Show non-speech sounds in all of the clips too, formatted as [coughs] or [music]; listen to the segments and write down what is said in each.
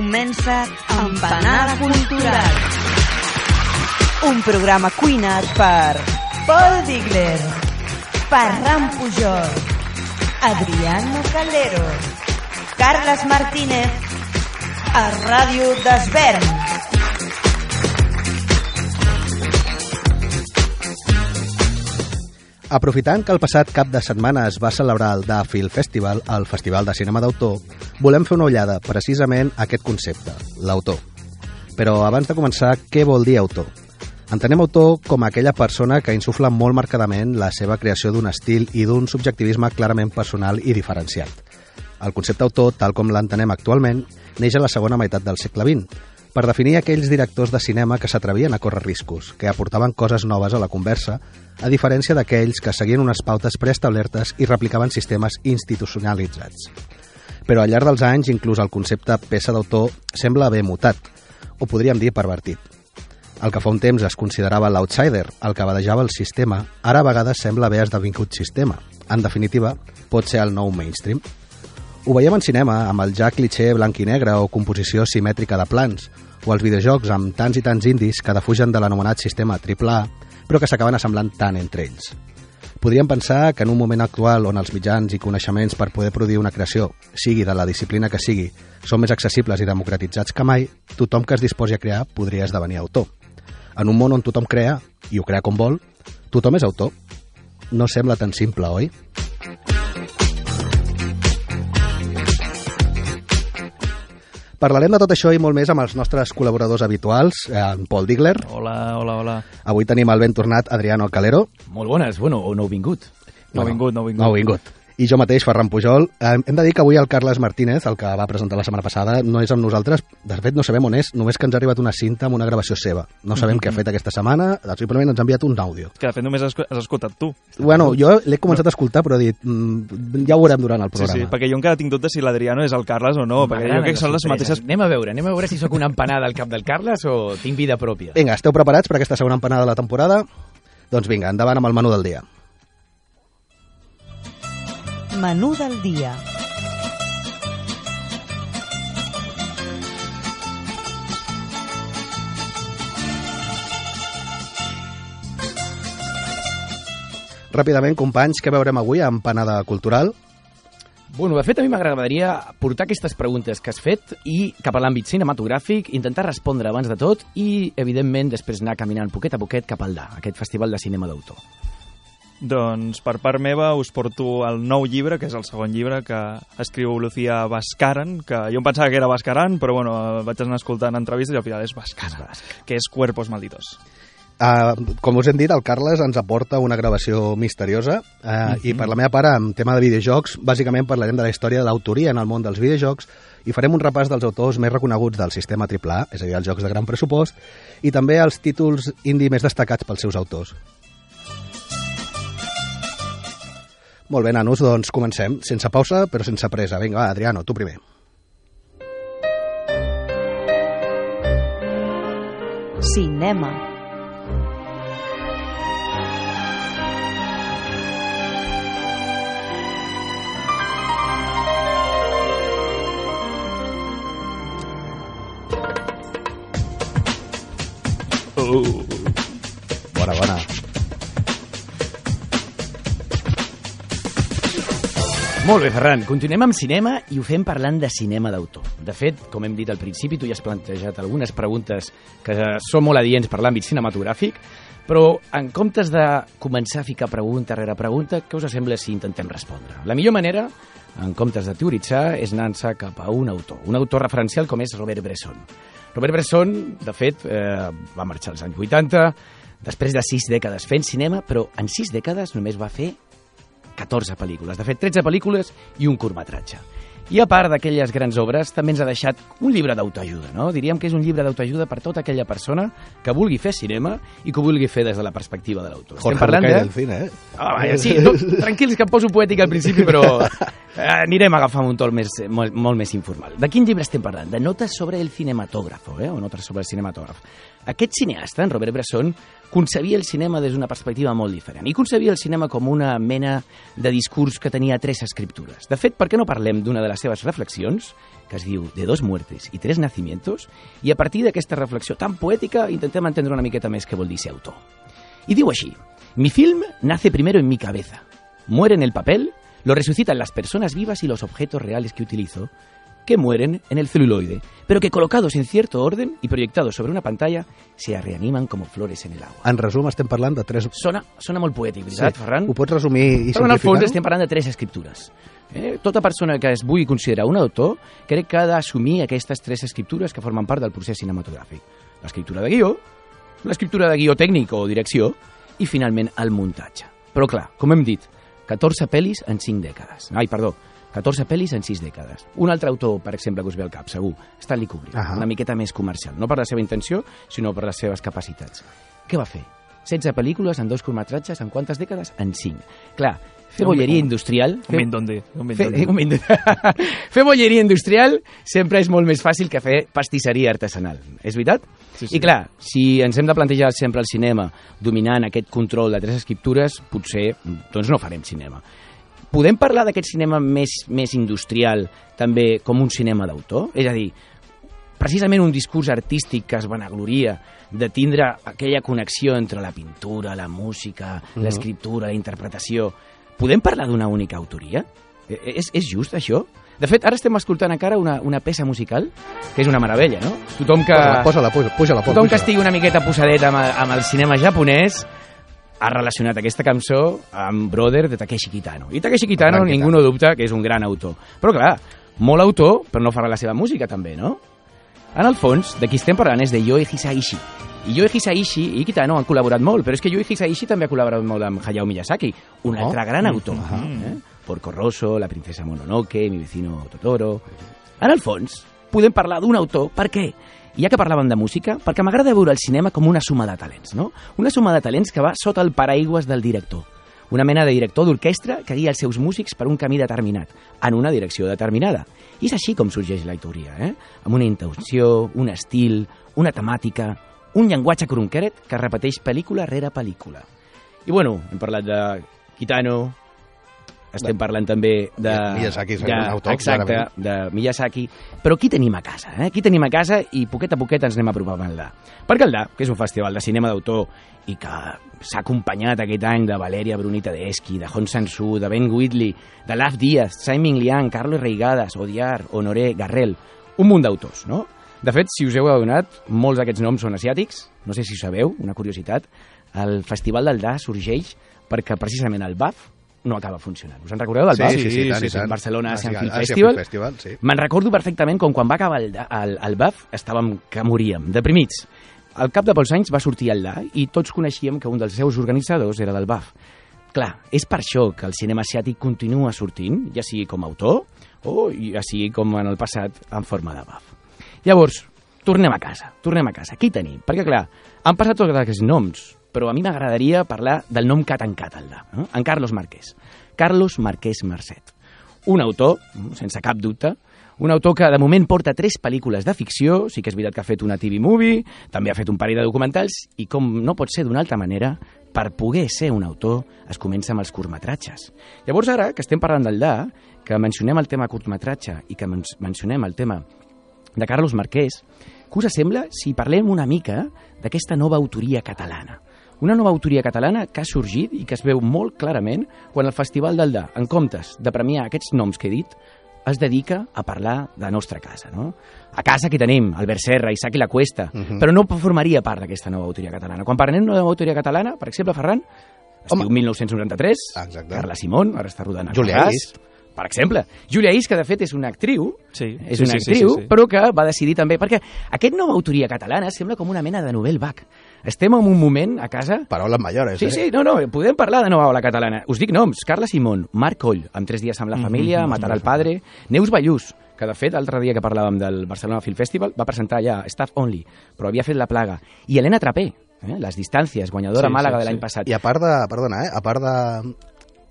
comença Empanada Cultural. Un programa cuinat per Paul Digler, Ferran Pujol, Adriano Calero, Carles Martínez, a Ràdio d'Esvern. Aprofitant que el passat cap de setmana es va celebrar el Da Film Festival, el Festival de Cinema d'Autor, volem fer una ullada precisament a aquest concepte, l'autor. Però abans de començar, què vol dir autor? Entenem autor com aquella persona que insufla molt marcadament la seva creació d'un estil i d'un subjectivisme clarament personal i diferenciat. El concepte autor, tal com l'entenem actualment, neix a la segona meitat del segle XX, per definir aquells directors de cinema que s'atrevien a córrer riscos, que aportaven coses noves a la conversa, a diferència d'aquells que seguien unes pautes preestablertes i replicaven sistemes institucionalitzats. Però al llarg dels anys, inclús el concepte peça d'autor sembla haver mutat, o podríem dir pervertit. El que fa un temps es considerava l'outsider, el que badejava el sistema, ara a vegades sembla haver esdevingut sistema. En definitiva, pot ser el nou mainstream. Ho veiem en cinema, amb el ja cliché blanc i negre o composició simètrica de plans, o els videojocs amb tants i tants indis que defugen de l'anomenat sistema AAA, però que s'acaben assemblant tant entre ells. Podríem pensar que en un moment actual on els mitjans i coneixements per poder produir una creació, sigui de la disciplina que sigui, són més accessibles i democratitzats que mai, tothom que es disposi a crear podria esdevenir autor. En un món on tothom crea, i ho crea com vol, tothom és autor. No sembla tan simple, oi? Parlarem de tot això i molt més amb els nostres col·laboradors habituals, eh, en Paul Digler. Hola, hola, hola. Avui tenim el ben tornat Adriano Calero. Molt bones, bueno, o no vingut. No vingut, no vingut. No vingut. I jo mateix, Ferran Pujol. Eh, hem de dir que avui el Carles Martínez, el que va presentar la setmana passada, no és amb nosaltres. De fet, no sabem on és, només que ens ha arribat una cinta amb una gravació seva. No sabem què ha fet aquesta setmana, simplement ens ha enviat un àudio. Que de fet només has, has escoltat tu. Bueno, jo l'he començat a escoltar, però he dit, mm, ja ho veurem durant el Sí, programa. sí, perquè jo encara tinc dubtes si l'Adriano és el Carles o no, perquè jo crec que són les mateixes... Anem a veure, anem a veure si sóc una empanada al cap del Carles o tinc vida pròpia. Vinga, esteu preparats per aquesta segona empanada de la temporada? Doncs vinga, endavant amb el menú del dia. Menú del dia. Ràpidament, companys, què veurem avui a Empanada Cultural? Bueno, de fet, a mi m'agradaria portar aquestes preguntes que has fet i cap a l'àmbit cinematogràfic, intentar respondre abans de tot i, evidentment, després anar caminant poquet a poquet cap al DA, aquest festival de cinema d'autor. Doncs per part meva us porto el nou llibre, que és el segon llibre que escriu Lucía Bascaran, que jo em pensava que era Bascaran, però bueno, vaig anar escoltant entrevistes i al final és Bascaran, que és Cuerpos Malditos. Uh, com us hem dit, el Carles ens aporta una gravació misteriosa uh, i per la meva part, en tema de videojocs, bàsicament parlarem de la història de l'autoria en el món dels videojocs i farem un repàs dels autors més reconeguts del sistema AAA, és a dir, els jocs de gran pressupost, i també els títols indie més destacats pels seus autors. Molt bé, nanos, doncs comencem. Sense pausa, però sense pressa. Vinga, va, Adriano, tu primer. Cinema. Uh. Bona, bona. Molt bé, Ferran, continuem amb cinema i ho fem parlant de cinema d'autor. De fet, com hem dit al principi, tu ja has plantejat algunes preguntes que són molt adients per l'àmbit cinematogràfic, però en comptes de començar a ficar pregunta rere pregunta, què us sembla si intentem respondre? La millor manera, en comptes de teoritzar, és anar-se cap a un autor, un autor referencial com és Robert Bresson. Robert Bresson, de fet, eh, va marxar als anys 80, després de sis dècades fent cinema, però en sis dècades només va fer 14 pel·lícules. De fet, 13 pel·lícules i un curtmetratge. I a part d'aquelles grans obres, també ens ha deixat un llibre d'autoajuda, no? Diríem que és un llibre d'autoajuda per tota aquella persona que vulgui fer cinema i que ho vulgui fer des de la perspectiva de l'autor. Jorge Bucay del cine, eh? Ah, vaja, sí, no, tranquils, que em poso poètic al principi, però Eh, anirem agafant un tol més, molt, molt més informal. De quin llibre estem parlant? De notes sobre el cinematògrafo, eh? o notes sobre el cinematògraf. Aquest cineasta, en Robert Bresson, concebia el cinema des d'una perspectiva molt diferent i concebia el cinema com una mena de discurs que tenia tres escriptures. De fet, per què no parlem d'una de les seves reflexions, que es diu De dos muertes y tres nacimientos, i a partir d'aquesta reflexió tan poètica intentem entendre una miqueta més què vol dir ser autor. Y digo así, mi film nace primero en mi cabeza, muere en el papel, lo resucitan las personas vivas y los objetos reales que utilizo, que mueren en el celuloide, pero que colocados en cierto orden y proyectados sobre una pantalla, se reaniman como flores en el agua. En resum, estem parlant de tres... Sona, sona molt poètic, veritat, Ferran? Ho pots resumir i Però en el fons estem parlant de tres escriptures. Eh? Tota persona que es vulgui considerar un autor crec que ha d'assumir aquestes tres escriptures que formen part del procés cinematogràfic. L'escriptura de guió, l'escriptura de guió tècnic o direcció i, finalment, el muntatge. Però, clar, com hem dit, 14 pel·lis en 5 dècades. Ai, perdó, 14 pel·lis en 6 dècades. Un altre autor, per exemple, que us ve al cap, segur, Stanley Kubrick, Ahà. una miqueta més comercial, no per la seva intenció, sinó per les seves capacitats. Què va fer? 16 pel·lícules en dos curtmetratges en quantes dècades? En 5. Clar, fer bolleria industrial... Un Fer, un mind- [laughs] fer bolleria industrial sempre és molt més fàcil que fer pastisseria artesanal. És veritat? Sí, sí. I clar, si ens hem de plantejar sempre el cinema dominant aquest control de tres escriptures, potser doncs no farem cinema. Podem parlar d'aquest cinema més, més industrial també com un cinema d'autor? És a dir, precisament un discurs artístic que es vanagloria de tindre aquella connexió entre la pintura, la música, l'escriptura, la interpretació. Podem parlar d'una única autoria? Eh, És, és just això? De fet, ara estem escoltant encara una, una peça musical que és una meravella, no? Tothom que, Posa-la, posa-la, posa- puja-la, tothom que estigui una miqueta posadet amb, amb el cinema japonès ha relacionat aquesta cançó amb Brother de Takeshi Kitano. I Takeshi Kitano, ningú no dubta que és un gran autor. Però clar, molt autor, però no farà la seva música també, no? En el fons, de qui estem parlant és de Yoe Hisaishi. I Yoe Hisaishi i Kitano han col·laborat molt, però és que Yoe Hisaishi també ha col·laborat molt amb Hayao Miyazaki, un Oh. altre gran autor. Eh? Porco Rosso, La princesa Mononoke, Mi vecino Totoro... En el fons, podem parlar d'un autor, per què? I ja que parlàvem de música, perquè m'agrada veure el cinema com una suma de talents, no? Una suma de talents que va sota el paraigües del director. Una mena de director d'orquestra que guia els seus músics per un camí determinat, en una direcció determinada. I és així com sorgeix la autoria, eh? Amb una intenció, un estil, una temàtica, un llenguatge cronqueret que repeteix pel·lícula rere pel·lícula. I bueno, hem parlat de Kitano, estem parlant també de... Miyazaki de, un autor, Exacte, clarament. de Miyazaki. Però qui tenim a casa? Eh? Qui tenim a casa i poquet a poquet ens anem apropant al DA. Perquè el DA, que és un festival de cinema d'autor i que s'ha acompanyat aquest any de Valeria Brunita d'Esqui, de Hong Sang-soo, de Ben Whitley, de Laf Díaz, Simon Liang, Carlos Reigadas, Odiar, Honoré, Garrel, un munt d'autors, no? De fet, si us heu adonat, molts d'aquests noms són asiàtics, no sé si ho sabeu, una curiositat, el Festival del DA sorgeix perquè precisament el BAF no acaba funcionant. Us en recordeu del Sí, BAF? sí, sí, tant, sí, i tant. Barcelona Asian Film Festival. Film Festival, sí. Me'n recordo perfectament com quan va acabar el, el, el BAF estàvem que moríem, deprimits. Al cap de pocs anys va sortir el DA i tots coneixíem que un dels seus organitzadors era del BAF. Clar, és per això que el cinema asiàtic continua sortint, ja sigui com a autor o ja sigui com en el passat en forma de BAF. Llavors, tornem a casa, tornem a casa. Qui tenim? Perquè, clar, han passat tots aquests noms, però a mi m'agradaria parlar del nom tancat el DA, no? en Carlos Marquès. Carlos Marquès Marcet. Un autor, sense cap dubte, un autor que de moment porta tres pel·lícules de ficció, sí que és veritat que ha fet una TV movie, també ha fet un parell de documentals, i com no pot ser d'una altra manera, per poder ser un autor es comença amb els curtmetratges. Llavors ara, que estem parlant del DA, que mencionem el tema curtmetratge i que men mencionem el tema de Carlos Marquès, què us sembla si parlem una mica d'aquesta nova autoria catalana? Una nova autoria catalana que ha sorgit i que es veu molt clarament quan el Festival del DA, en comptes de premiar aquests noms que he dit, es dedica a parlar de la nostra casa. No? A casa que tenim Albert Serra, Isaac i la Cuesta, uh -huh. però no formaria part d'aquesta nova autoria catalana. Quan parlem de nova autoria catalana, per exemple, Ferran, es Home. diu 1993, Exacte. Carla Simón, ara està rodant a East. per exemple. Julia East, que de fet és una actriu, Sí, és sí, una sí, sí, actriu, sí, sí. però que va decidir també... Perquè aquest nova autoria catalana sembla com una mena de novel bac. Estem en un moment a casa... Paraules mayores, Sí, eh? sí, no, no, podem parlar de nova ola catalana. Us dic noms, Carla Simón, Marc Coll, amb tres dies amb la família, Matar al padre, Neus Ballús, que de fet l'altre dia que parlàvem del Barcelona Film Festival va presentar ja Staff Only, però havia fet La Plaga, i Helena Trapé, eh, Les Distàncies, guanyadora Sí, Màlaga sí, de l'any sí. passat. I a part de, perdona, eh? a part de,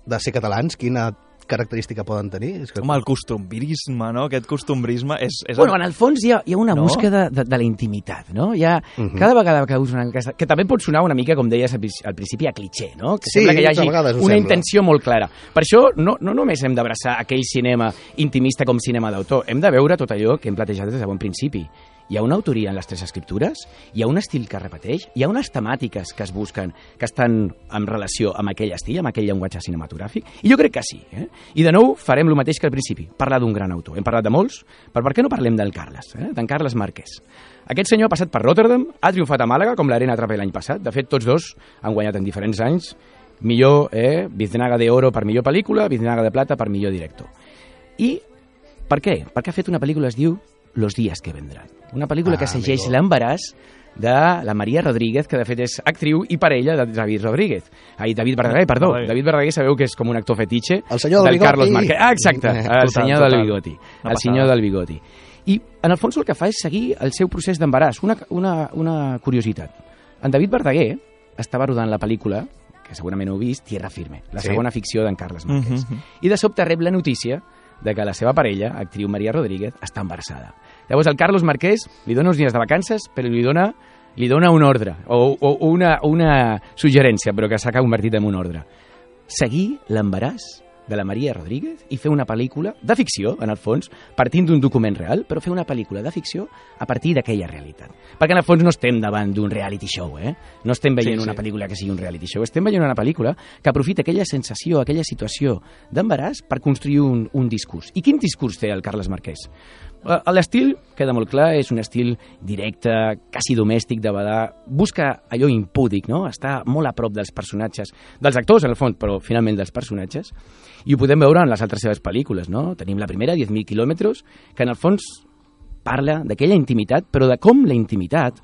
de ser catalans, quina característica poden tenir? És que... Home, el costumbrisme, no? Aquest costumbrisme és... és Bueno, en el fons hi ha, hi ha una No? búsqueda de, de la intimitat, no? Hi ha, Mhm. Cada vegada que us una casa, que també pot sonar una mica, com deies al princi- al principi, a cliché, no? Que Sí, sembla que hi hagi una sembla. intenció molt clara. Per això no, no només hem d'abraçar aquell cinema intimista com cinema d'autor, hem de veure tot allò que hem platejat des de bon principi. Hi ha una autoria en les tres escriptures, hi ha un estil que es repeteix, hi ha unes temàtiques que es busquen, que estan en relació amb aquell estil, amb aquell llenguatge cinematogràfic, i jo crec que sí. Eh? I de nou farem el mateix que al principi, parlar d'un gran autor. Hem parlat de molts, però per què no parlem del Carles, eh? d'en Carles Marquès? Aquest senyor ha passat per Rotterdam, ha triomfat a Màlaga, com l'Arena Trape l'any passat. De fet, tots dos han guanyat en diferents anys millor eh, Biznaga de Oro per millor pel·lícula, Biznaga de Plata per millor director. I per què? Perquè ha fet una pel·lícula es diu Los días que vendrán. Una pel·lícula Ah, que segueix l'embaràs de la Maria Rodríguez, que de fet és actriu i parella de David Rodríguez. Ai, David Verdaguer, perdó. Verdaguer. David Verdaguer sabeu que és com un actor fetitxe El senyor del bigoti. Carlos Marquez. Ah, exacte, Eh, el total, senyor total. del bigoti. Una el senyor del bigoti. I, en el fons, el que fa és seguir el seu procés d'embaràs. Una, una, una curiositat. En David Verdaguer estava rodant la pel·lícula, que segurament heu vist, Tierra Firme, la Sí. segona ficció d'en Carles Marquès. Mhm. I de sobte rep la notícia de que la seva parella, actriu Maria Rodríguez, està embarassada. Llavors el Carlos Marquès li dona uns dies de vacances, però li dona, li dona un ordre, o, o una, una suggerència, però que s'ha convertit en un ordre. Seguir l'embaràs de la Maria Rodríguez i fer una pel·lícula de ficció, en el fons, partint d'un document real, però fer una pel·lícula de ficció a partir d'aquella realitat. Perquè en el fons no estem davant d'un reality show, eh? No estem veient Sí, sí. una pel·lícula que sigui un reality show, estem veient una pel·lícula que aprofita aquella sensació, aquella situació d'embaràs per construir un, un discurs. I quin discurs té el Carles Marquès? L'estil, queda molt clar, és un estil directe, quasi domèstic, de vegades busca allò impúdic, no? Està molt a prop dels personatges, dels actors, en el fons, però finalment dels personatges, i ho podem veure en les altres seves pel·lícules, no? Tenim la primera, 10.000 quilòmetres, que en el fons parla d'aquella intimitat, però de com la intimitat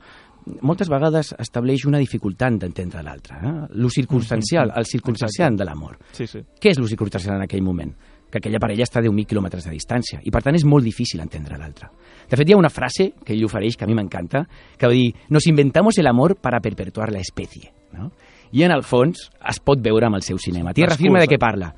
moltes vegades estableix una dificultat d'entendre l'altre. Eh? Lo circumstancial, el circumstancial de l'amor. Sí, sí. Què és lo circumstancial en aquell moment? Que aquella parella està a 10.000 quilòmetres de distància i per tant és molt difícil entendre l'altre. De fet, hi ha una frase que ell ofereix que a mi m'encanta, que va dir nos inventamos el amor para perpetuar la especie. No? I en el fons es pot veure amb el seu cinema. Tierra firme de què parla?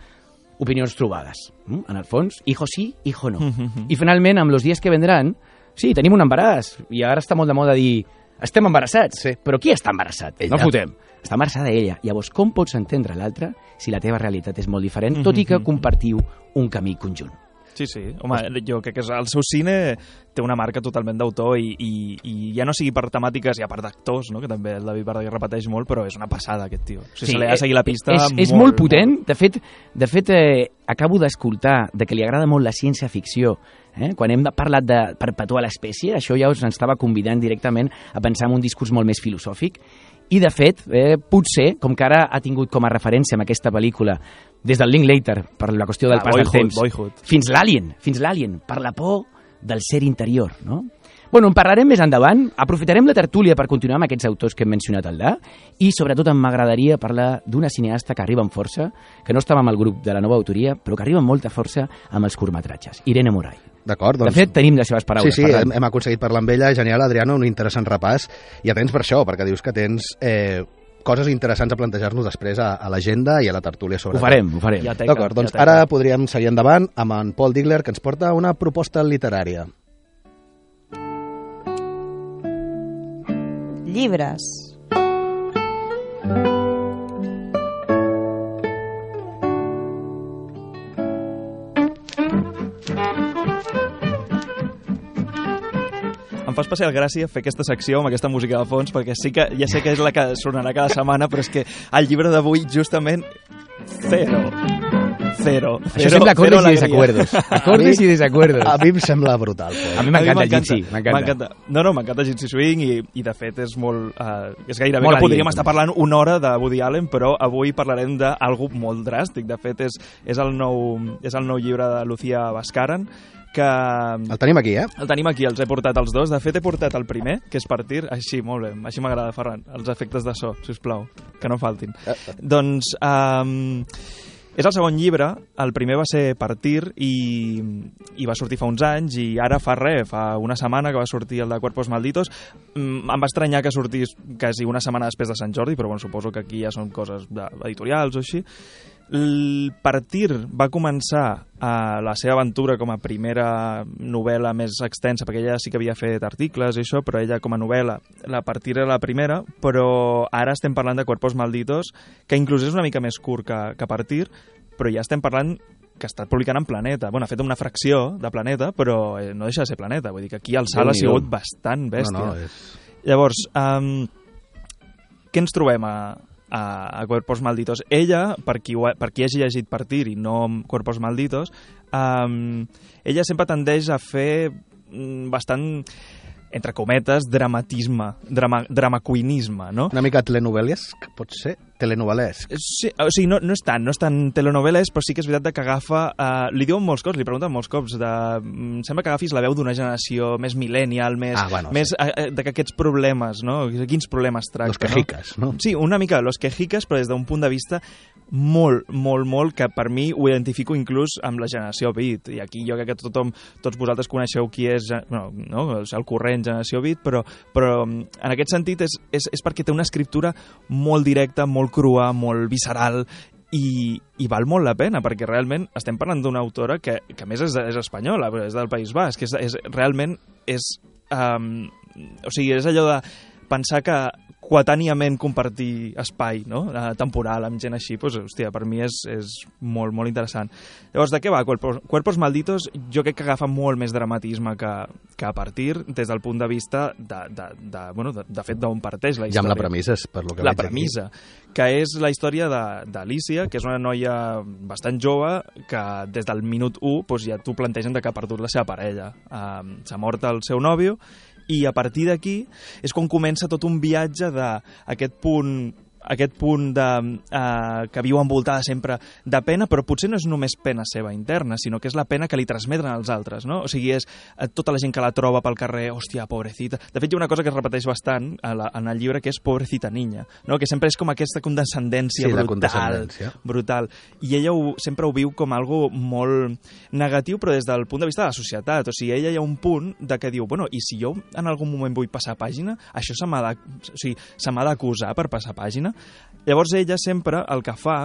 Opinions trobades. Mm? En el fons, hijo sí, hijo no. Mhm. I finalment, amb los dies que vendran, sí, tenim un embaràs. I ara està molt de moda dir, estem embarassats. Sí. Però qui està embarassat? Ella. No fotem. Està embarassada ella. Llavors, com pots entendre l'altre si la teva realitat és molt diferent, tot i que compartiu un camí conjunt? Sí, sí. Home, jo crec que el seu cine té una marca totalment d'autor i, i, i ja no sigui per temàtiques i a part d'actors, no? que també el David Verdaguer repeteix molt, però és una passada aquest tio. O sigui, se li ha de seguir la pista és, és molt, potent. De fet, de fet eh, acabo d'escoltar de que li agrada molt la ciència-ficció. Eh? Quan hem de- parlat de perpetuar l'espècie, això ja us estava convidant directament a pensar en un discurs molt més filosòfic. I, de fet, eh, potser, com que ara ha tingut com a referència amb aquesta pel·lícula, des del Linklater, per la qüestió del Ah, pas del Boyhood, temps, Boyhood. fins l'Alien, fins l'Alien, per la por del ser interior, no? Bueno, en parlarem més endavant, aprofitarem la tertúlia per continuar amb aquests autors que hem mencionat al DA i sobretot m'agradaria parlar d'una cineasta que arriba amb força, que no estava amb el grup de la nova autoria, però que arriba amb molta força amb els curtmetratges, Irene Moray. D'acord, De doncs... fet, tenim les seves Sí, paraules. sí, Ferran. hem, hem aconseguit parlar amb ella. Genial, Adriano, un interessant repàs. I atents per això, perquè dius que tens eh, coses interessants a plantejar-nos després a, a l'agenda i a la tertúlia sobre Ho farem, ho farem. Ja D'acord, doncs ja teca. ara podríem seguir endavant amb en Paul Digler, que ens porta una proposta literària. Llibres. Em fa especial gràcia fer aquesta secció amb aquesta música de fons, perquè sí que ja sé que és la que sonarà cada setmana, però és que el llibre d'avui, justament, zero. Zero. Això zero, sembla acordes i desacuerdos. [laughs] Acordes i desacuerdos. A mi em sembla brutal, A mi m'encanta A mi m'encanta. m'encanta. No, no, m'encanta Gypsy Swing i, i de fet és molt... Uh, és gairebé Molt que podríem estar parlant una hora de Woody Allen, però avui parlarem d'algú molt dràstic. De fet, és, és, el nou, és el nou llibre de Lucía Bascaran, que El tenim aquí, eh? el tenim aquí, els he portat els dos. De fet, he portat el primer, que és partir. Així, molt bé. Així m'agrada, Ferran. Els efectes de so, si us plau, que no faltin. Doncs... Um, és el segon llibre, el primer va ser Partir i, i va sortir fa uns anys i ara fa res, fa una setmana que va sortir el de Cuerpos Malditos. Mm, em va estranyar que sortís quasi una setmana després de Sant Jordi, però bueno, suposo que aquí ja són coses editorials o així. El Partir va començar a la seva aventura com a primera novel·la més extensa, perquè ella sí que havia fet articles i això, però ella com a novel·la, la Partir era la primera, però ara estem parlant de Cuerpos Malditos, que inclús és una mica més curt que, que Partir, però ja estem parlant que estat publicant en Planeta. Bueno, ha fet una fracció de Planeta, però eh, no deixa de ser Planeta. Vull dir que aquí el salt ha sigut bastant bèstia. No, no, és... Llavors, um, què ens trobem a, a, a Cuerpos Malditos? Ella, per qui, ha- per qui hagi llegit Partir i no Cuerpos Malditos, um, ella sempre tendeix a fer mm, bastant entre cometes, dramatisme, drama, dramacuinisme, no? Una mica telenovel·lesc, pot ser? Telenovel·lesc. Sí, o sigui, no, no és tant, no és tant telenovel·les, però sí que és veritat que agafa... Uh, li diuen molts cops, li pregunten molts cops, de, mm, sembla que agafis la veu d'una generació més millennial, més, Ah, bueno, més sí. uh, uh, de que aquests problemes, no? Quins problemes tracta, Los quejicas, no? Sí, una mica los quejicas, però des d'un punt de vista molt, molt, molt, que per mi ho identifico inclús amb la generació Beat. I aquí jo crec que tothom, tots vosaltres coneixeu qui és, eh, no, no, el corrent generació Beat, però, però mm, en aquest sentit és, és, és perquè té una escriptura molt directa, molt crua, molt visceral, i, i val molt la pena, perquè realment estem parlant d'una autora que, que a més és, és espanyola, és del País Basc, és, és, realment és... Um, o sigui, és allò de pensar que coetàniament compartir espai no? eh, temporal amb gent així, doncs, hòstia, per mi és, és molt, molt interessant. Llavors, de què va? Cuerpos, Cuerpos Malditos jo crec que agafa molt més dramatisme que, que a partir des del punt de vista de, de, de, bueno, de, de fet d'on parteix la Ja història amb la premissa és per lo que la veig aquí. premissa, que és la història de- d'Alicia, que és una noia bastant jove que des del minut 1 doncs, ja t'ho plantegen de que ha perdut la seva parella. Um, S'ha mort el seu nòvio i a partir d'aquí és quan comença tot un viatge d'aquest punt aquest punt de, uh, que viu envoltada sempre de pena, però potser no és només pena seva interna, sinó que és la pena que li transmeten als altres, no? O sigui, és eh, tota la gent que la troba pel carrer, hòstia, pobrecita. De fet, hi ha una cosa que es repeteix bastant a la, en el llibre, que és pobrecita niña, no? que sempre és com aquesta condescendència Sí, brutal, condescendència. brutal. I ella ho, sempre ho viu com algo molt negatiu, però des del punt de vista de la societat. O sigui, ella hi ha un punt de que diu, bueno, i si jo en algun moment vull passar pàgina, això se m'ha de- o sigui, d'acusar per passar pàgina? Llavors ella sempre el que fa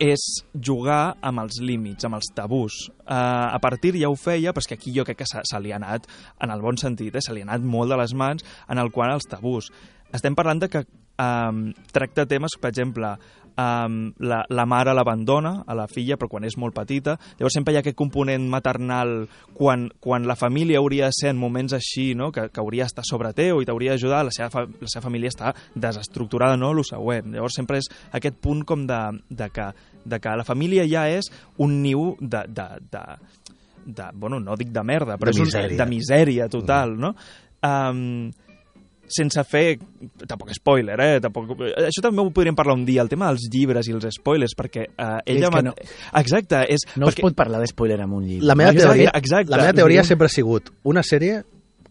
és jugar amb els límits, amb els tabús. Uh, a partir ja ho feia, però és que aquí jo crec que se, se li ha anat, en el bon sentit, eh, se li ha anat molt de les mans en el qual els tabús. Estem parlant de que um, tracta temes, per exemple, um, la, la mare l'abandona a la filla, però quan és molt petita. Llavors sempre hi ha aquest component maternal quan, quan la família hauria de ser en moments així, no? que, que hauria d'estar sobre teu i t'hauria d'ajudar, la, seva, la seva família està desestructurada, no? El següent. Llavors sempre és aquest punt com de, de, que, de que la família ja és un niu de, de, de, de bueno, no dic de merda, però De és misèria. Un, de misèria total, no? Um, sense fer, tampoc spoiler, eh? Tampoc, això també ho podríem parlar un dia, el tema dels llibres i els spoilers, perquè uh, ella... És que no. Exacte, és... No perquè... es pot parlar de spoiler amb un llibre. La meva No, teoria, Exacte, la meva teoria sempre ha sigut una sèrie,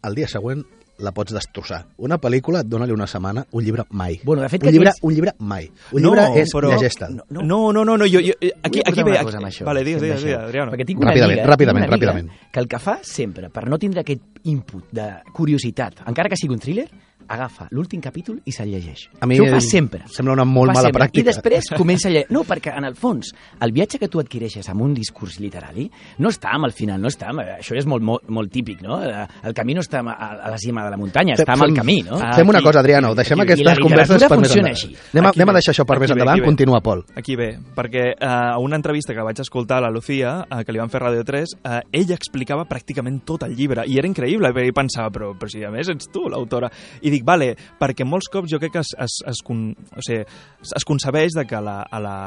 el dia següent la pots destrossar. Una pel·lícula, dona-li una setmana, un llibre mai. Bueno, de fet, un que llibre, aquests- un llibre mai. Un llibre és però- llegeix-te'l. No, No, no, no, no, no jo, jo, aquí, aquí ve... Aquí, això, vale, digues, digues, digues, Adriano. Perquè tinc una Ràpidament, amiga, ràpidament, tinc una amiga ràpidament. Que el que fa sempre, per no tindre aquest input de curiositat, encara que sigui un thriller, agafa l'últim capítol i se'l llegeix. A mi Això ho fa em sempre. sembla una molt mala sempre. pràctica. I després comença a llegir... No, perquè en el fons, el viatge que tu adquireixes amb un discurs literari no està amb el final, no està amb... Això és molt, molt, molt típic, no? El camí no està a, a la cima de la muntanya, està amb el camí, no? Fem una Aquí- cosa, Adriano, deixem i- i aquestes converses per més endavant. així. Anem, a, Aquí anem a ve. deixar això per Aquí més ve, endavant. aquí ve. Continua, Pol. Aquí ve, perquè eh, a una entrevista que vaig escoltar a la Lucía, eh, que li van fer a Radio 3, eh, ella explicava pràcticament tot el llibre, i era increïble, perquè jo pensava, però, però si a més ets tu l'autora. I dic, vale, perquè molts cops jo crec que es, es, es, con, o sigui, es, es concebeix de que la, a, la,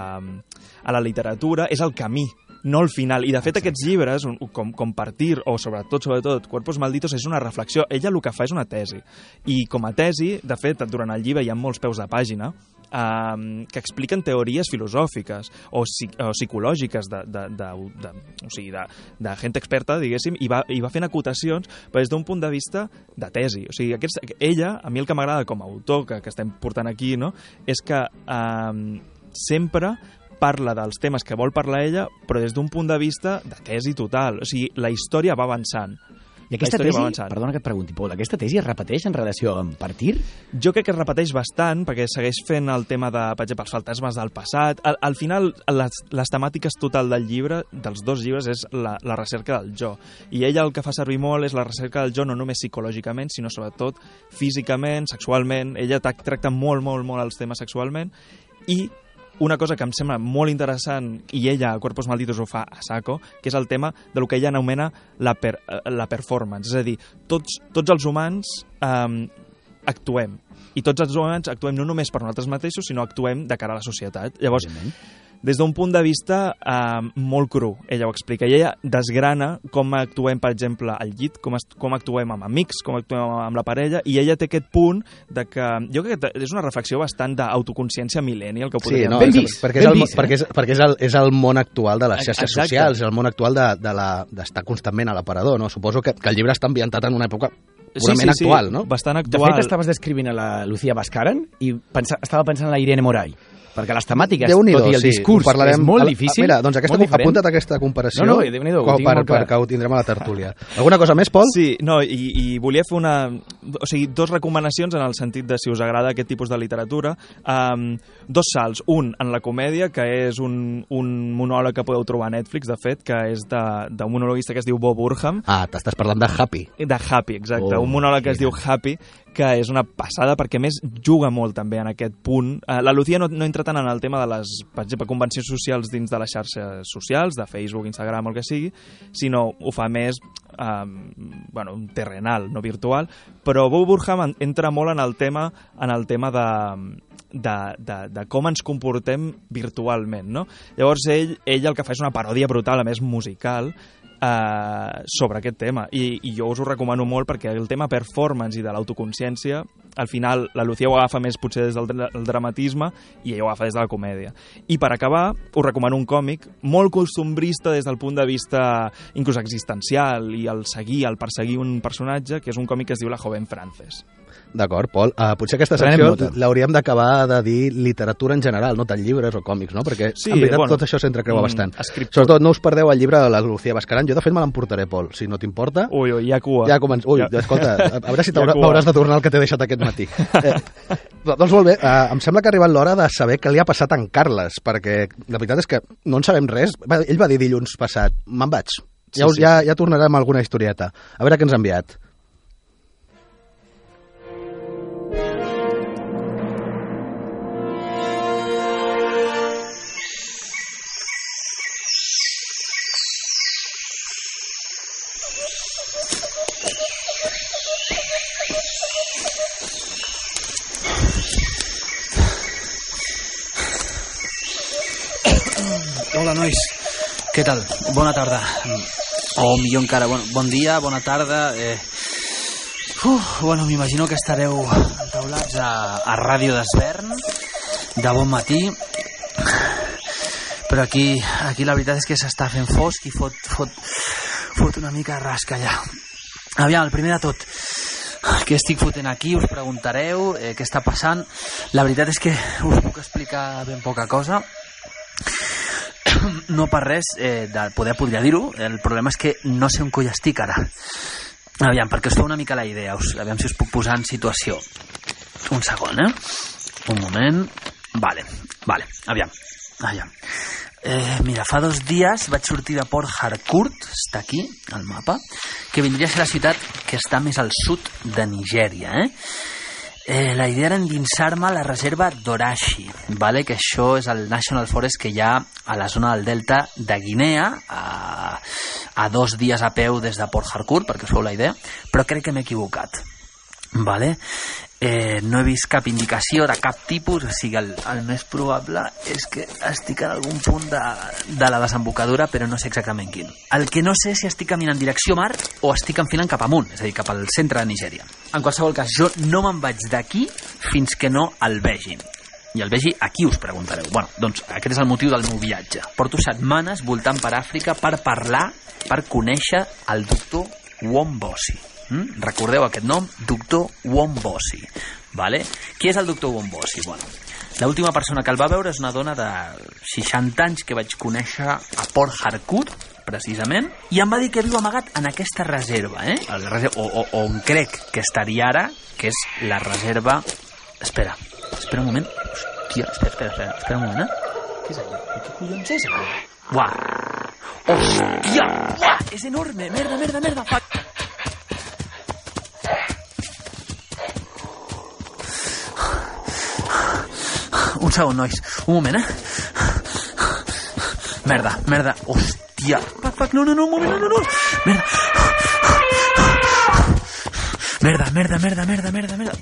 a la literatura és el camí, no el final. I, de fet, aquests llibres, un- com, com Partir, o sobretot, sobretot, Cuerpos Malditos, és una reflexió. Ella el que fa és una tesi. I com a tesi, de fet, durant el llibre hi ha molts peus de pàgina, um, que expliquen teories filosòfiques o, o psicològiques de, de, de, de, o sigui, de, de gent experta, diguéssim, i va, i va fent acotacions però des d'un punt de vista de tesi. O sigui, aquests, ella, a mi el que m'agrada com a autor que, que estem portant aquí, no?, és que um, sempre parla dels temes que vol parlar ella, però des d'un punt de vista de tesi total. O sigui, la història va avançant. I aquesta tesi, perdona que et pregunti, Pol, aquesta tesi es repeteix en relació amb Partir? Jo crec que es repeteix bastant, perquè segueix fent el tema de, per exemple, els fantasmes del passat. Al, al final, les, les temàtiques total del llibre, dels dos llibres, és la, la recerca del jo. I ella el que fa servir molt és la recerca del jo no només psicològicament, sinó sobretot físicament, sexualment. Ella ta- tracta molt, molt, molt els temes sexualment i una cosa que em sembla molt interessant, i ella, a Cuerpos Malditos, ho fa a saco, que és el tema de lo que ella anomena la, per, eh, la performance. És a dir, tots, tots els humans eh, actuem. I tots els humans actuem no només per nosaltres mateixos, sinó actuem de cara a la societat. Llavors, Evidentment. Des d'un punt de vista eh, molt cru, ella ho explica. I ella desgrana com actuem, per exemple, al llit, com, com actuem amb amics, com actuem amb la parella, i ella té aquest punt de que... Jo crec que és una reflexió bastant d'autoconsciència millennial que Sí, podríem no, Ben és- vist, perquè, és el, vist, eh? perquè, és, perquè és, el, és el món actual de les xarxes Exacte. socials, el món actual d'estar de, de la- d'estar constantment a l'aparador, no? Suposo que, que el llibre està ambientat en una època purament actual, no? Bastant De actual. fet, estaves descrivint a la Lucía Bascaran i pensa, estava pensant en la Irene Moray. Perquè les temàtiques, tot i el sí, discurs, parlarem, és molt a difícil. Mira, doncs aquesta, molt diferent. apunta't aquesta comparació No, no, com tinc per, clar. perquè ho tindrem a la tertúlia. [laughs] Alguna cosa més, Pol? Sí, no, i, i volia fer una... O sigui, dos recomanacions en el sentit de si us agrada aquest tipus de literatura. Um, dos salts. Un, en la comèdia, que és un, un monòleg que podeu trobar a Netflix, de fet, que és de- d'un monologuista que es diu Bob Burham, Ah, t'estàs parlant de Happy. de Happy, exacte. Oh, un monòleg que es diu Happy, que és una passada perquè més juga molt també en aquest punt. Eh, la Lucía no, no entra tant en el tema de les, per exemple, convencions socials dins de les xarxes socials, de Facebook, Instagram el que sigui, sinó ho fa més eh, bueno, terrenal, no virtual, però Bob Burham en- entra molt en el tema en el tema de, de, de, de com ens comportem virtualment, no? Llavors ell, ell el que fa és una paròdia brutal, a més musical, eh, sobre aquest tema I, i jo us ho recomano molt perquè el tema performance i de l'autoconsciència al final la Lucía ho agafa més potser des del dra el dramatisme i ella ho agafa des de la comèdia i per acabar us recomano un còmic molt costumbrista des del punt de vista inclús existencial i el seguir, el perseguir un personatge que és un còmic que es diu La joven Frances D'acord, Pol. Uh, potser aquesta secció l'hauríem d'acabar de dir literatura en general, no tant llibres o còmics, no? Perquè, Sí, en veritat, bueno, tot això s'entrecreua mm, bastant. escriptura. Sobretot, no us perdeu el llibre de la Lucía Bascaran. Jo, de fet, me l'emportaré, Pol, si no t'importa. Ui, ui, hi ha cua Ja començ... Ui, Ja. escolta, a veure si [laughs] Hi ha t'haurà- cua. m'hauràs de tornar el que t'he deixat aquest matí. [laughs] Eh, doncs molt bé, eh, em sembla que ha arribat l'hora de saber què li ha passat a en Carles, perquè la veritat és que no en sabem res. Ell va dir dilluns passat, me'n vaig. Ja, us, Sí, sí. ja, ja tornarem amb alguna historieta. A veure què ens ha enviat. Nois. Què tal? Bona tarda. O millor encara, bon, bon dia, bona tarda. Eh... Uf, bueno, m'imagino que estareu entaulats a, a Ràdio d'Esvern, de bon matí. Però aquí, aquí la veritat és que s'està fent fosc i fot, fot, fot una mica rasca allà. Aviam, el primer de tot, què estic fotent aquí? Us preguntareu eh, què està passant. La veritat és que us puc explicar ben poca cosa. [coughs] no per res, eh, de poder podria dir-ho, el problema és que no sé on coi estic ara. Aviam, perquè us fa una mica la idea, us, aviam si us puc posar en situació. Un segon, eh? Un moment. Vale, vale, aviam, aviam. Eh, mira, fa dos dies vaig sortir de Port Harcourt, està aquí, al mapa, que vindria a ser la ciutat que està més al sud de Nigèria, eh? Eh, la idea era endinsar-me a la reserva d'Orashi, vale? que això és el National Forest que hi ha a la zona del delta de Guinea, a, a dos dies a peu des de Port Harcourt, perquè us feu la idea, però crec que m'he equivocat. Vale? Eh, no he vist cap indicació de cap tipus, o sigui, el, el més probable és que estic en algun punt de, de la desembocadura, però no sé exactament quin. El que no sé si estic caminant direcció mar o estic enfilant cap amunt, és a dir, cap al centre de Nigèria. En qualsevol cas, jo no me'n vaig d'aquí fins que no el vegin. I el vegi aquí us preguntareu. Bueno, doncs aquest és el motiu del meu viatge. Porto setmanes voltant per Àfrica per parlar, per conèixer el doctor Wombosi. Mm? Recordeu aquest nom? Doctor Wombosi. Vale? Qui és el doctor Wombosi? Bueno, L'última persona que el va veure és una dona de 60 anys que vaig conèixer a Port Harcourt, precisament, i em va dir que viu amagat en aquesta reserva, eh? La reserva, o, o, on crec que estaria ara, que és la reserva... Espera, espera un moment. Hòstia, espera, espera, espera, espera un moment, eh? Què és allò? Què collons és allò? Uah! Hòstia! Uah! És enorme! Merda, merda, merda! Un segon, nois. Un moment, eh? Merda, merda. Hòstia. Fuck, fuck, no, no, no, un moment, no, no, no. Merda. Merda, merda, merda, merda, merda, merda.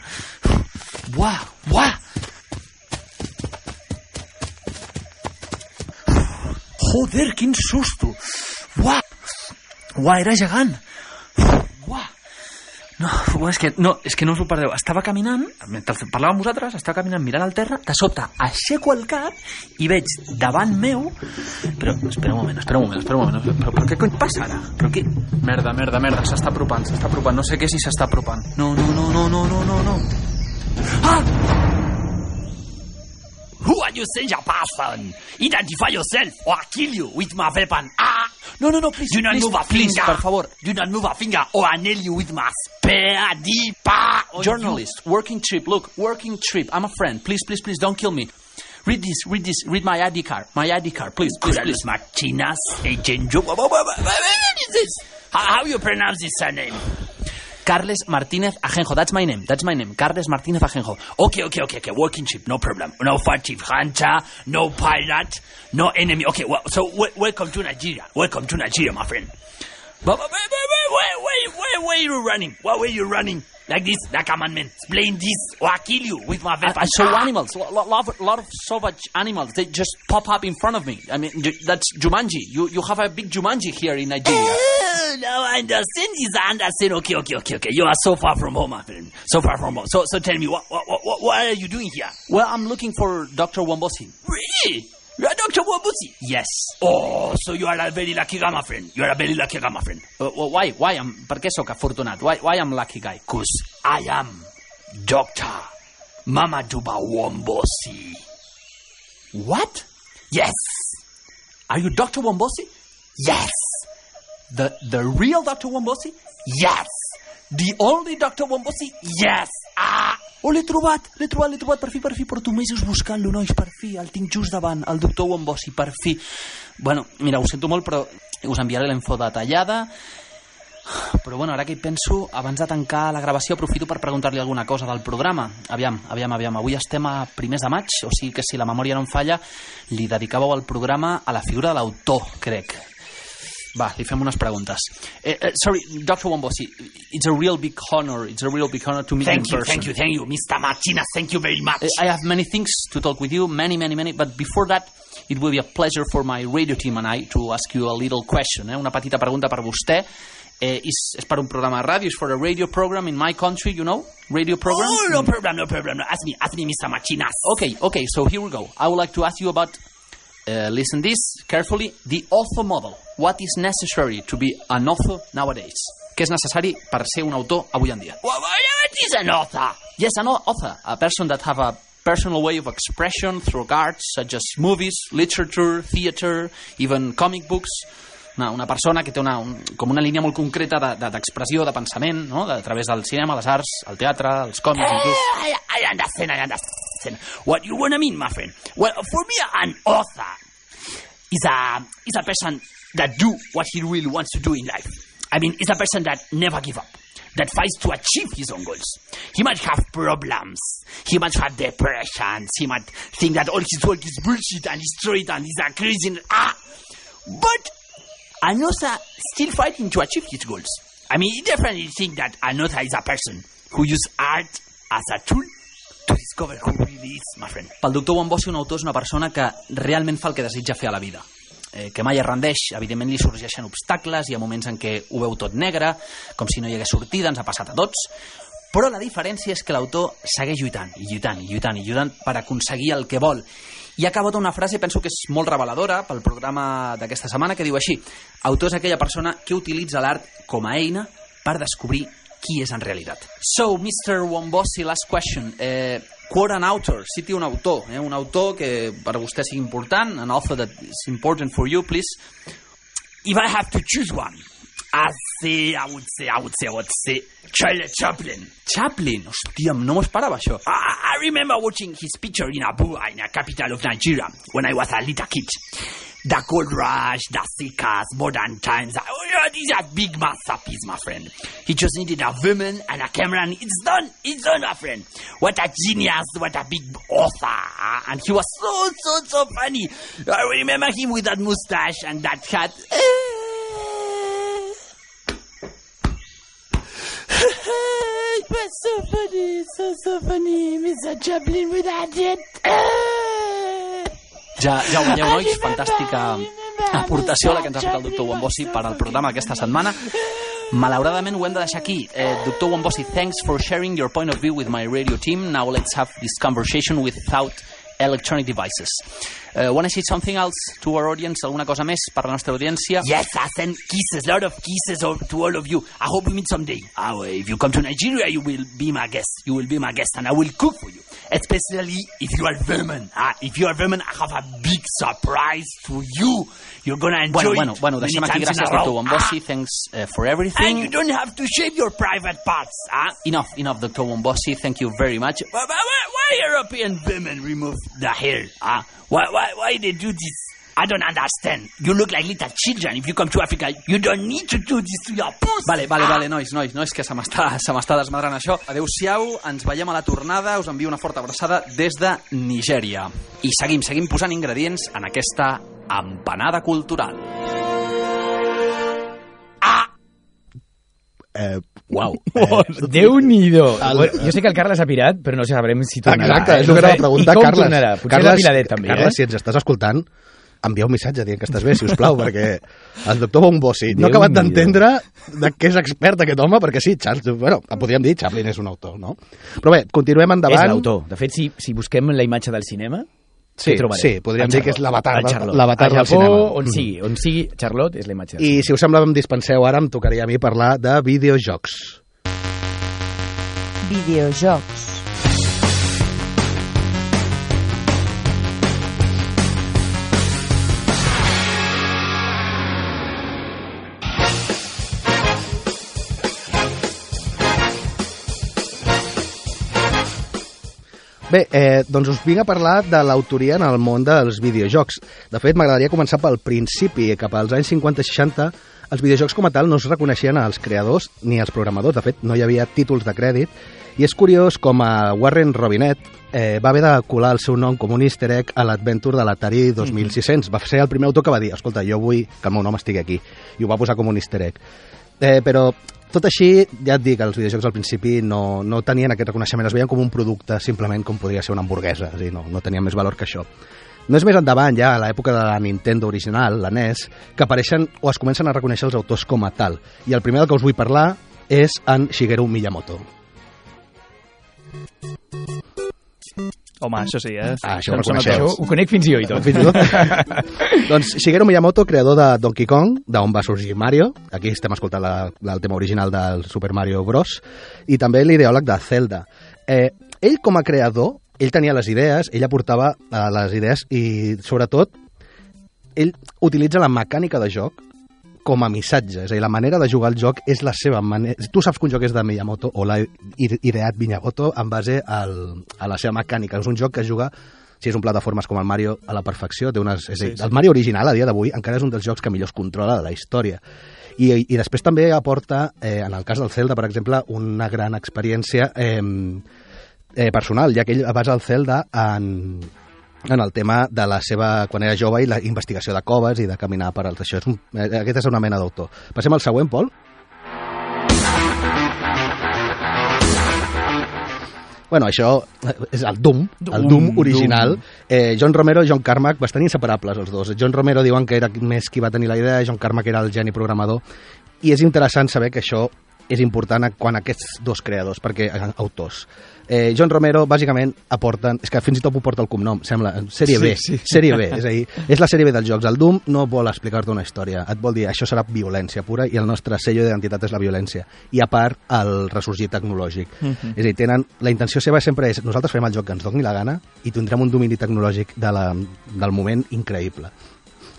Buah, buah. Joder, quin susto. Buah. Buah, era gegant. Buah. No, [laughs] és que no, és que no us ho perdeu. Estava caminant, mentre parlàvem amb vosaltres, estava caminant mirant al terra, de sobte aixeco el cap i veig davant meu... Però, espera un moment, espera un moment, espera un moment. Però, però què cony passa ara? Però què? Merda, merda, merda, s'està apropant, s'està apropant. No sé què si s'està apropant. No, no, no, no, no, no, no, no. Ah! Who are you saying your person? Identify yourself or I'll kill you with my weapon. Ah! No, no, no, please, Do not please, move a please, finger. per favor. Do not move a finger or I'll nail you with my spear deeper. on Journalist, working trip, look, working trip. I'm a friend. Please, please, please, don't kill me. Read this, read this, read my ID card. My ID card, please, You. please, please. Martinez, agent what is this? How, how you pronounce this surname? Carles Martínez Ajenjo. That's my name. That's my name. Carles Martínez Ajenjo. Okay, okay, okay, okay. Working trip, no problem. No furtive hunter, no pirate, no enemy. Okay, well, so w- welcome to Nigeria. Welcome to Nigeria, my friend. But, but, but, but, where, where, where, where you running? Where were you running? Like this, man, man. Explain this, or I kill you with my I, weapon. I saw Ah! animals, a lot, lot, lot of savage animals. They just pop up in front of me. I mean, that's Jumanji. You, you have a big Jumanji here in Nigeria. [laughs] Oh, now I understand this. I understand. Okay, okay, okay, okay. You are so far from home, my friend. So far from home. So, so tell me, what, what, what, what are you doing here? Well, I'm looking for Dr. Wombosi. Really? You are Dr. Wabusi? Yes. Oh, so you are a very lucky guy, my friend. You are a very lucky guy, my friend. Uh, well, why? Why? I'm, per què sóc afortunat? Why, why I'm lucky guy? Because I am Dr. Mamaduba Wombosi. What? Yes. Are you Dr. Wombosi? Yes. The, the real Dr. Wombosi? Yes. The only Dr. Wombosi? Yes. Ah. Oh, l'he trobat, l'he trobat, l'he trobat, per fi, per fi, porto mesos buscant-lo, nois, per fi, el tinc just davant, el doctor Wombosi, per fi. Bueno, mira, ho sento molt, però us enviaré la info detallada, però bueno, ara que hi penso, abans de tancar la gravació aprofito per preguntar-li alguna cosa del programa. Aviam, aviam, aviam, avui estem a primers de maig, o sigui que si la memòria no em falla, li dedicàveu el programa a la figura de l'autor, crec. Va, li fem unes preguntes. Eh, eh, sorry, Dr. Wombosi, it's a real big honor, it's a real big honor to meet Thank you in you, person. thank you, thank you, Mr. Martinez. Thank you very much. Uh, I have many things to talk with you, many, many, many, but before that, it will be a pleasure for my radio team and I to ask you a little question, eh? una petita pregunta per vostè. Eh, és, és per un programa de ràdio, és for a radio program in my country, you know? Radio program? Oh, no problem, no problem. No, ask me, ask me, Mr. Martinez. Okay, okay, so here we go. I would like to ask you about, uh, listen this carefully, the author model. What is necessary to be an author nowadays? Què és necessari per ser un autor avui en dia? What, what is an author? Yes, an author, a person that have a personal way of expression through arts such as movies, literature, theater, even comic books. Una, una persona que té una, un, com una línia molt concreta de- de- d'expressió, de, de pensament, no? a través del cinema, les arts, el teatre, els còmics, inclús. I, I understand, I What you wanna mean, my friend? Well, for me, an author is a is a person that do what he really wants to do in life. I mean, is a person that never give up, that fights to achieve his own goals. He might have problems, he might have depressions, he might think that all his work is bullshit and he's straight and he's a crazy. Ah, but an author still fighting to achieve his goals. I mean, he definitely think that an author is a person who use art as a tool to discover who really is, my friend. Pel doctor Wambossi, un autor és una persona que realment fa el que desitja fer a la vida. Eh, que mai es rendeix, evidentment li sorgeixen obstacles, hi ha moments en què ho veu tot negre, com si no hi hagués sortida, ens ha passat a tots, però la diferència és que l'autor segueix lluitant, i lluitant, i lluitant, i lluitant per aconseguir el que vol. I ha acabat una frase, penso que és molt reveladora pel programa d'aquesta setmana, que diu així, autor és aquella persona que utilitza l'art com a eina per descobrir qui és en realitat. So, Mr. Wombosi, last question. Eh, quote an author, citi un autor, eh? un autor que per vostè sigui important, an author that is important for you, please. If I have to choose one, I say, I would say, I would say, I would say, Charlie Chaplin. Chaplin, hòstia, no m'ho esperava això. I, I remember watching his picture in Abuja, in the capital of Nigeria, when I was a little kid. The gold rush, the seekers, modern times. Oh, yeah, these are big masterpieces, my friend. He just needed a woman and a camera, and it's done. It's done, my friend. What a genius! What a big author! And he was so, so, so funny. I remember him with that mustache and that hat. [laughs] it was so funny, so, so funny, Mr. Chaplin with that jet. [laughs] Ja, ja ho veieu, nois, fantàstica aportació la que ens ha fet el doctor Wombosi per al programa aquesta setmana. Malauradament ho hem de deixar aquí. Eh, doctor Wombosi, thanks for sharing your point of view with my radio team. Now let's have this conversation without electronic devices. Uh, want to say something else to our audience? Alguna cosa més per la nostra audiència? Yes, I send kisses, lot of kisses to all of you. I hope we meet someday. Oh, if you come to Nigeria, you will be my guest. You will be my guest, and I will cook for you. Especially if you are Vermin. Ah, if you are Vermin, I have a big surprise to you. You're gonna enjoy Bueno, bueno, it bueno, deixem aquí. Gràcies, a row. doctor Wombosi. Ah, Thanks uh, for and you don't have to shave your private parts. Ah, Enough, enough, Dr. Wombosi. Thank you very much. Why, why, why European women remove the hair? Ah, why, why, why they do this? I don't understand. You look like little children. If you come to Africa, you don't need to do this to your puss. Vale, vale, Ah, vale, nois, nois, nois, que se m'està desmadrant això. Adéu-siau, ens veiem a la tornada, us envio una forta abraçada des de Nigèria. I seguim, seguim posant ingredients en aquesta empanada cultural. Eh, Uau. [laughs] Déu-n'hi-do. Bueno, jo sé que el Carles ha pirat, però no sabrem si tornarà. Exacte, eh? és el que anava a preguntar, I com Carles. tornarà? Potser Carles, de Piladet, també, Carles, eh? si ens estàs escoltant, envia un missatge dient que estàs bé, si us plau, perquè el doctor Bombossi [laughs] no ha acabat d'entendre de què és expert aquest home, perquè sí, Charles, bueno, podríem dir Chaplin és un autor, no? Però bé, continuem endavant. És l'autor. De fet, si, si busquem la imatge del cinema, Sí, què trobarem? sí, podríem dir que és l'avatar l'avatar Al del Japó, cinema. on sigui, on sigui Charlotte, és la imatge I si us sembla, em dispenseu, ara em tocaria a mi parlar de videojocs. Videojocs. Bé, eh, doncs us vinc a parlar de l'autoria en el món dels videojocs. De fet, m'agradaria començar pel principi. Cap als anys 50 i 60, els videojocs com a tal no es reconeixien als creadors ni als programadors. De fet, no hi havia títols de crèdit. I és curiós com a Warren Robinet eh, va haver de colar el seu nom com un easter egg a l'Adventure de l'Atari 2600. Va ser el primer autor que va dir, escolta, jo vull que el meu nom estigui aquí. I ho va posar com un easter egg. Eh, però tot així, ja et dic, els videojocs al principi no, no tenien aquest reconeixement, es veien com un producte simplement com podria ser una hamburguesa, és a dir, no, no tenien més valor que això. No és més endavant, ja a l'època de la Nintendo original, la NES, que apareixen o es comencen a reconèixer els autors com a tal. I el primer del que us vull parlar és en Shigeru Miyamoto. Home, això sí, eh? Ah, això ho reconeixeu. Això ho conec fins jo i tot. Fins i tot. [laughs] doncs Shigeru Miyamoto, creador de Donkey Kong, d'on va sorgir Mario, aquí estem escoltant la, la, el tema original del Super Mario Bros, i també l'ideòleg de Zelda. Eh, ell, com a creador, ell tenia les idees, ell aportava eh, les idees i, sobretot, ell utilitza la mecànica de joc com a missatge, és a dir, la manera de jugar al joc és la seva manera... Tu saps que un joc és de Miyamoto o l'ha ide- ideat Miyamoto en base al, a la seva mecànica. És un joc que juga si és un plataformes com el Mario a la perfecció, té unes, és a dir, Sí, sí. el Mario original a dia d'avui encara és un dels jocs que millor es controla de la història. I, i després també aporta, eh, en el cas del Zelda, per exemple, una gran experiència eh, eh, personal, ja que ell basa el Zelda en, en el tema de la seva, quan era jove, i la investigació de coves i de caminar per als... Això és un, eh, aquest és una mena d'autor. Passem al següent, Pol. Bueno, això és el Doom, el Doom original. Eh, John Romero i John Carmack, bastant inseparables els dos. John Romero diuen que era més qui va tenir la idea, John Carmack era el geni programador, i és interessant saber que això és important quan aquests dos creadors, perquè eh, autors. Eh, John Romero, bàsicament, aporten... És que fins i tot ho porta el cognom, sembla. Sèrie B. Sí, sí. Sèrie B. [laughs] És a dir, és la sèrie B dels jocs. El Doom no vol explicar-te una història. Et vol dir, això serà violència pura i el nostre sello d'identitat és la violència. I a part, el ressorgir tecnològic. Mhm. És a dir, tenen... La intenció seva sempre és nosaltres fem el joc que ens doni la gana i tindrem un domini tecnològic de la, del moment increïble.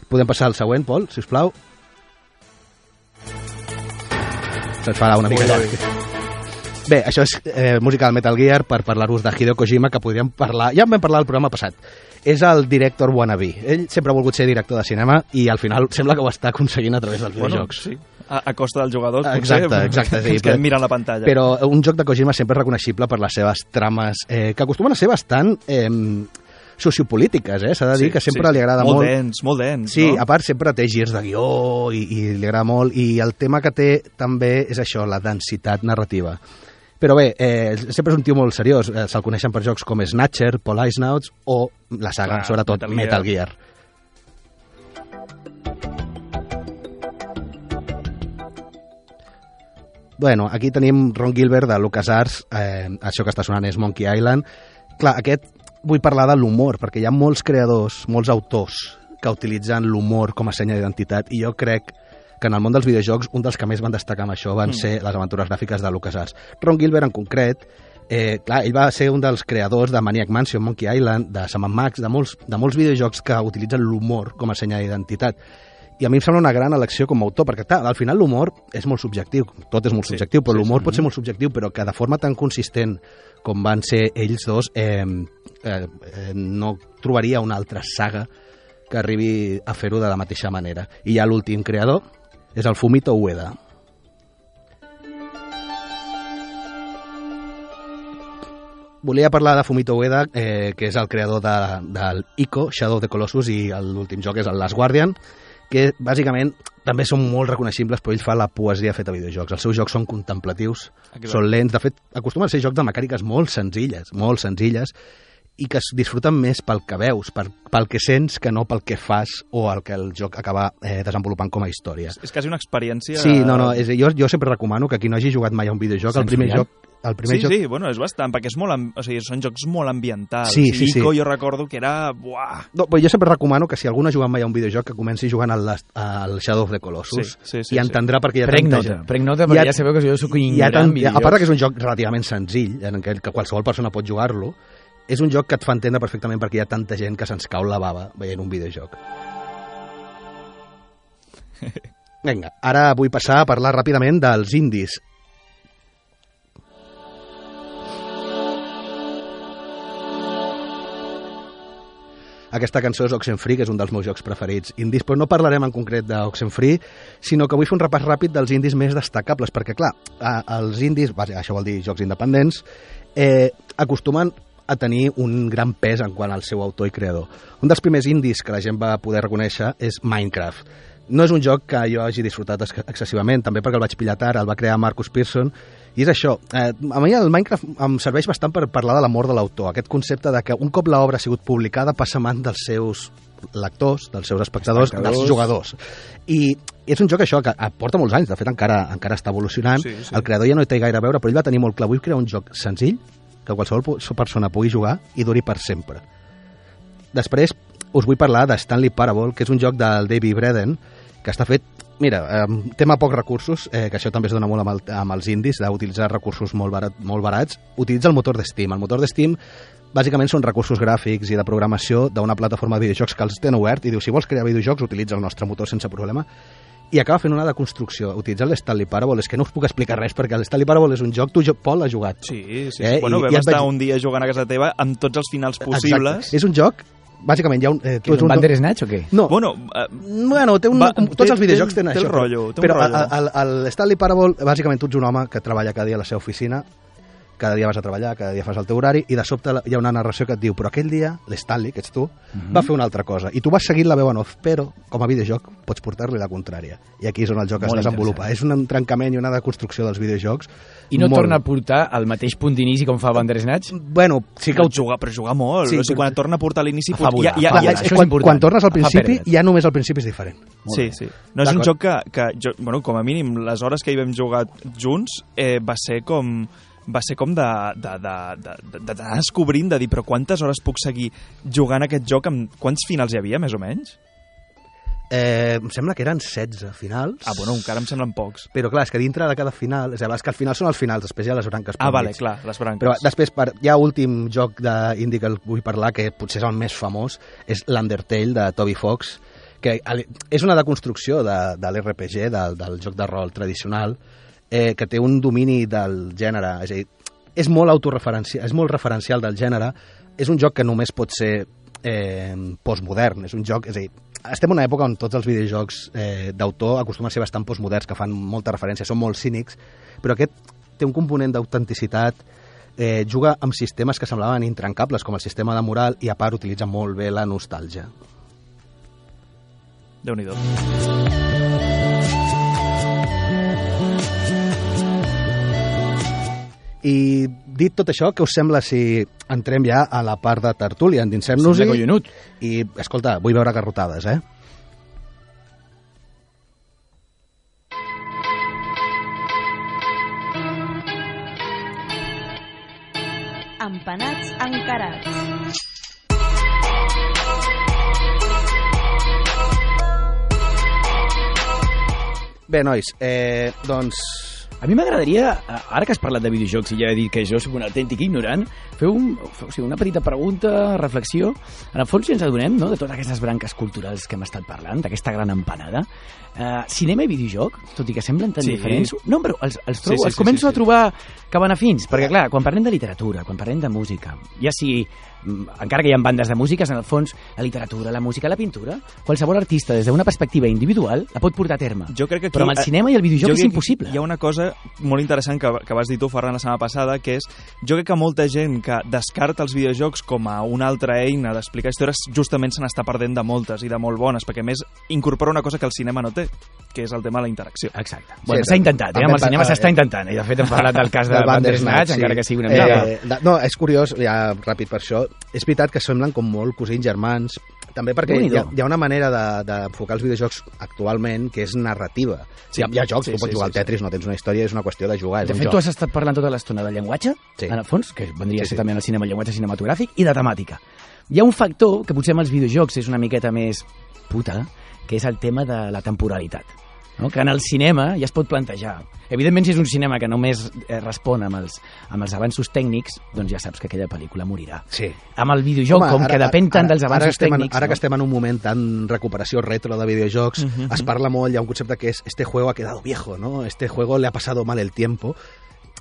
Podem passar al següent, Pol, si us plau. Se'ns farà una mica llarg. Bé, això és eh, música del Metal Gear per parlar-vos de Hideo Kojima, que podríem parlar... Ja en vam parlar al programa passat. És el director wannabe. Ell sempre ha volgut ser director de cinema i al final sembla que ho està aconseguint a través dels videojocs. sí. A, a costa dels jugadors, Exacte, potser. exacte, [laughs] sí, però- mirant la pantalla. Però un joc de Kojima sempre és reconeixible per les seves trames, eh, que acostumen a ser bastant eh, sociopolítiques, eh? S'ha de dir que sempre li agrada molt... Molt dens, molt dens, Sí, no? a part sempre té girs de guió i, i li agrada molt i el tema que té també és això, la densitat narrativa. Però bé, eh, sempre és un tio molt seriós. Eh, Se'l coneixen per jocs com Snatcher, Paul Icenauts o la saga, Clar, sobretot, Metal Metal Gear. Gear. Bueno, aquí tenim Ron Gilbert de LucasArts, eh, això que està sonant és Monkey Island. Clar, aquest vull parlar de l'humor, perquè hi ha molts creadors, molts autors que utilitzen l'humor com a senya d'identitat i jo crec que en el món dels videojocs un dels que més van destacar amb això van Mm. ser les aventures gràfiques de LucasArts. Ron Gilbert en concret, eh, clar, ell va ser un dels creadors de Maniac Mansion, Monkey Island, de Sam Max, de molts, de molts videojocs que utilitzen l'humor com a senya d'identitat. I a mi em sembla una gran elecció com a autor, perquè clar, al final l'humor és molt subjectiu, tot és molt Sí, subjectiu, però sí, l'humor sí. pot ser molt subjectiu, però que de forma tan consistent com van ser ells dos, eh, eh, eh, no trobaria una altra saga que arribi a fer-ho de la mateixa manera. I ja l'últim creador és el Fumito Ueda. Volia parlar de Fumito Ueda, eh, que és el creador de, del Ico, Shadow of the Colossus, i l'últim joc és el Last Guardian, que bàsicament també són molt reconeixibles, però ell fa la poesia feta a videojocs. Els seus jocs són contemplatius, Exacte. són lents. De fet, acostumen a ser jocs de mecàniques molt senzilles, molt senzilles, i que es disfruten més pel que veus, per, pel que sents, que no pel que fas o el que el joc acaba eh, desenvolupant com a història. És quasi una experiència... Sí, no, no, és, jo, jo sempre recomano que qui no hagi jugat mai a un videojoc, el primer joc... El primer Sí, joc sí, bueno, és bastant, perquè és molt, o sigui, són jocs molt ambientals. Sí, sí, sí. Ico jo recordo que era... Buah! No, però jo sempre recomano que si algú no ha jugat mai a un videojoc que comenci jugant al, Last- al Shadow of the Colossus Sí, sí, sí, i entendrà perquè hi ha Prenc tanta nota, gent. prenc nota perquè ha- ja sabeu que jo sóc un ignorant tant, a part que és un joc relativament senzill, en què que qualsevol persona pot jugar-lo, és un joc que et fa entendre perfectament perquè hi ha tanta gent que se'ns cau la bava veient un videojoc. [laughs] Vinga, ara vull passar a parlar ràpidament dels indis. Aquesta cançó és Oxenfree, que és un dels meus jocs preferits indis, però no parlarem en concret d'Oxenfree, sinó que vull fer un repàs ràpid dels indis més destacables, perquè, clar, els indis, això vol dir jocs independents, eh, acostumen a tenir un gran pes en quant al seu autor i creador. Un dels primers indis que la gent va poder reconèixer és Minecraft. No és un joc que jo hagi disfrutat ex- excessivament, també perquè el vaig pillar tard, el va crear Marcus Pearson, i és això, eh, a mi el Minecraft em serveix bastant per parlar de l'amor de l'autor, aquest concepte de que un cop l'obra ha sigut publicada passa a mans dels seus lectors, dels seus espectadors, Espectadors. dels jugadors. I és un joc això que porta molts anys, de fet encara encara està evolucionant, Sí, sí. el creador ja no hi té gaire a veure, però ell va tenir molt clar, vull crear un joc senzill, que qualsevol persona pugui jugar i duri per sempre. Després us vull parlar de Stanley Parable, que és un joc del David Braden, que està fet Mira, eh, tema pocs recursos, eh, que això també es dona molt amb, el, amb els indis, d'utilitzar recursos molt, barat, molt barats. Utilitza el motor de Steam. El motor de Steam bàsicament són recursos gràfics i de programació d'una plataforma de videojocs que els tenen obert i diu, si vols crear videojocs, utilitza el nostre motor sense problema i acaba fent una de construcció utilitzant l'Stanley Parable. És que no us puc explicar res perquè l'Stanley Parable és un joc, tu, jo- Pol, has jugat. Sí, sí. Eh. Bueno, i- vam i estar vaig- un dia jugant a casa teva amb tots els finals possibles. Exacte. És un joc, bàsicament, hi ha un... Eh, Que és un Bandersnatch o què? No, Bueno, eh, Bueno, té un, Va, com, té- tots els videojocs té- tenen té el això. rotllo, té un però rotllo. el, el Stanley Parable, bàsicament, tu ets un home que treballa cada dia a la seva oficina, cada dia vas a treballar, cada dia fas el teu horari, i de sobte hi ha una narració que et diu però aquell dia l'Stanley, que ets tu, Mhm. va fer una altra cosa. I tu vas seguint la veu en off, però com a videojoc pots portar-li la contrària. I aquí és on el joc Molt es desenvolupa. És un trencament i una deconstrucció dels videojocs. I no molt- torna a portar al mateix punt d'inici com fa Bandersnatch? Bueno, sí que ho... que jugar, però jugar molt. Sí, o sigui, quan torna a portar a l'inici... Pot- ja, ja, ja, és quan, quan tornes al principi, ja només al principi és diferent. Sí, sí. No és un joc que, que jo, bueno, com a mínim, les hores que hi vam jugar junts eh, va ser com va ser com de, de, de, de, de, d'anar descobrint, de dir, però quantes hores puc seguir jugant aquest joc, amb quants finals hi havia, més o menys? Eh, em sembla que eren 16 finals. Ah, bueno, encara em semblen pocs. Però clar, és que dintre de cada final... És a dir, que al final són els finals, després hi ha les branques Ah, vale, mig. clar, les branques. Però després, per, hi ha últim joc d'indie que vull parlar, que potser és el més famós, és l'Undertale de Toby Fox, que és una deconstrucció de, de l'RPG, del, del joc de rol tradicional, eh, que té un domini del gènere, és a dir, és molt autoreferencial, és molt referencial del gènere, és un joc que només pot ser eh, postmodern, és un joc, és a dir, estem en una època on tots els videojocs eh, d'autor acostumen a ser bastant postmoderns, que fan molta referència, són molt cínics, però aquest té un component d'autenticitat, eh, juga amb sistemes que semblaven intrancables, com el sistema de moral, i a part utilitza molt bé la nostàlgia. Déu-n'hi-do. I dit tot això, què us sembla si entrem ja a la part de tertúlia, endinsem-nos-hi? Sembla collonut. I, escolta, vull veure garrotades, eh? Empanats encarats. Bé, nois, eh, doncs... A mi m'agradaria, eh, ara que has parlat de videojocs i ja he dit que jo soc un autèntic ignorant, fer un, o sigui, una petita pregunta, reflexió. En el fons, si ens adonem no, de totes aquestes branques culturals que hem estat parlant, d'aquesta gran empanada, eh, cinema i videojoc, tot i que semblen tan Sí. diferents... No, però els, els, trobo, Sí, sí, els sí, començo sí, a sí. trobar que van afins, perquè clar, quan parlem de literatura, quan parlem de música, ja sigui encara que hi ha bandes de músiques, en el fons, la literatura, la música, la pintura, qualsevol artista, des d'una perspectiva individual, la pot portar a terme. Jo crec que aquí, Però amb el eh, cinema i el videojoc jo és impossible. Hi ha una cosa molt interessant que, que vas dir tu, Ferran, la setmana passada, que és, jo crec que molta gent que descarta els videojocs com a una altra eina d'explicar històries, justament se n'està perdent de moltes i de molt bones, perquè a més incorpora una cosa que el cinema no té, que és el tema de la interacció. Exacte. Bueno, Sí, s'ha intentat, eh? Amb el cinema eh, s'està intentant. I de fet hem parlat del cas de Bandersnatch, sí. encara que sigui una mica... Eh, no, és curiós, ja ràpid per això, és veritat que semblen com molt cosins germans, també perquè hi ha, hi ha una manera de- d'enfocar els videojocs actualment que és narrativa. Sí. hi, ha, hi ha jocs, Sí, tu pots sí, jugar sí, al Tetris, no tens una història, és una qüestió de jugar, és De fet, joc. tu has estat parlant tota l'estona del llenguatge, Sí. en el fons, que vendria Sí, a ser sí. també en el cinema, el llenguatge cinematogràfic, i de temàtica. Hi ha un factor que potser amb els videojocs és una miqueta més puta, que és el tema de la temporalitat. No? que en el cinema ja es pot plantejar. Evidentment, si és un cinema que només eh, respon amb els, amb els avanços tècnics, doncs ja saps que aquella pel·lícula morirà. Sí. Amb el videojoc, com que depèn tant dels ara avanços que estem en, tècnics... Ara no? que estem en un moment tan recuperació retro de videojocs, es parla molt, hi ha un concepte que és este juego ha quedado viejo, ¿no? Este juego le ha pasado mal el tiempo.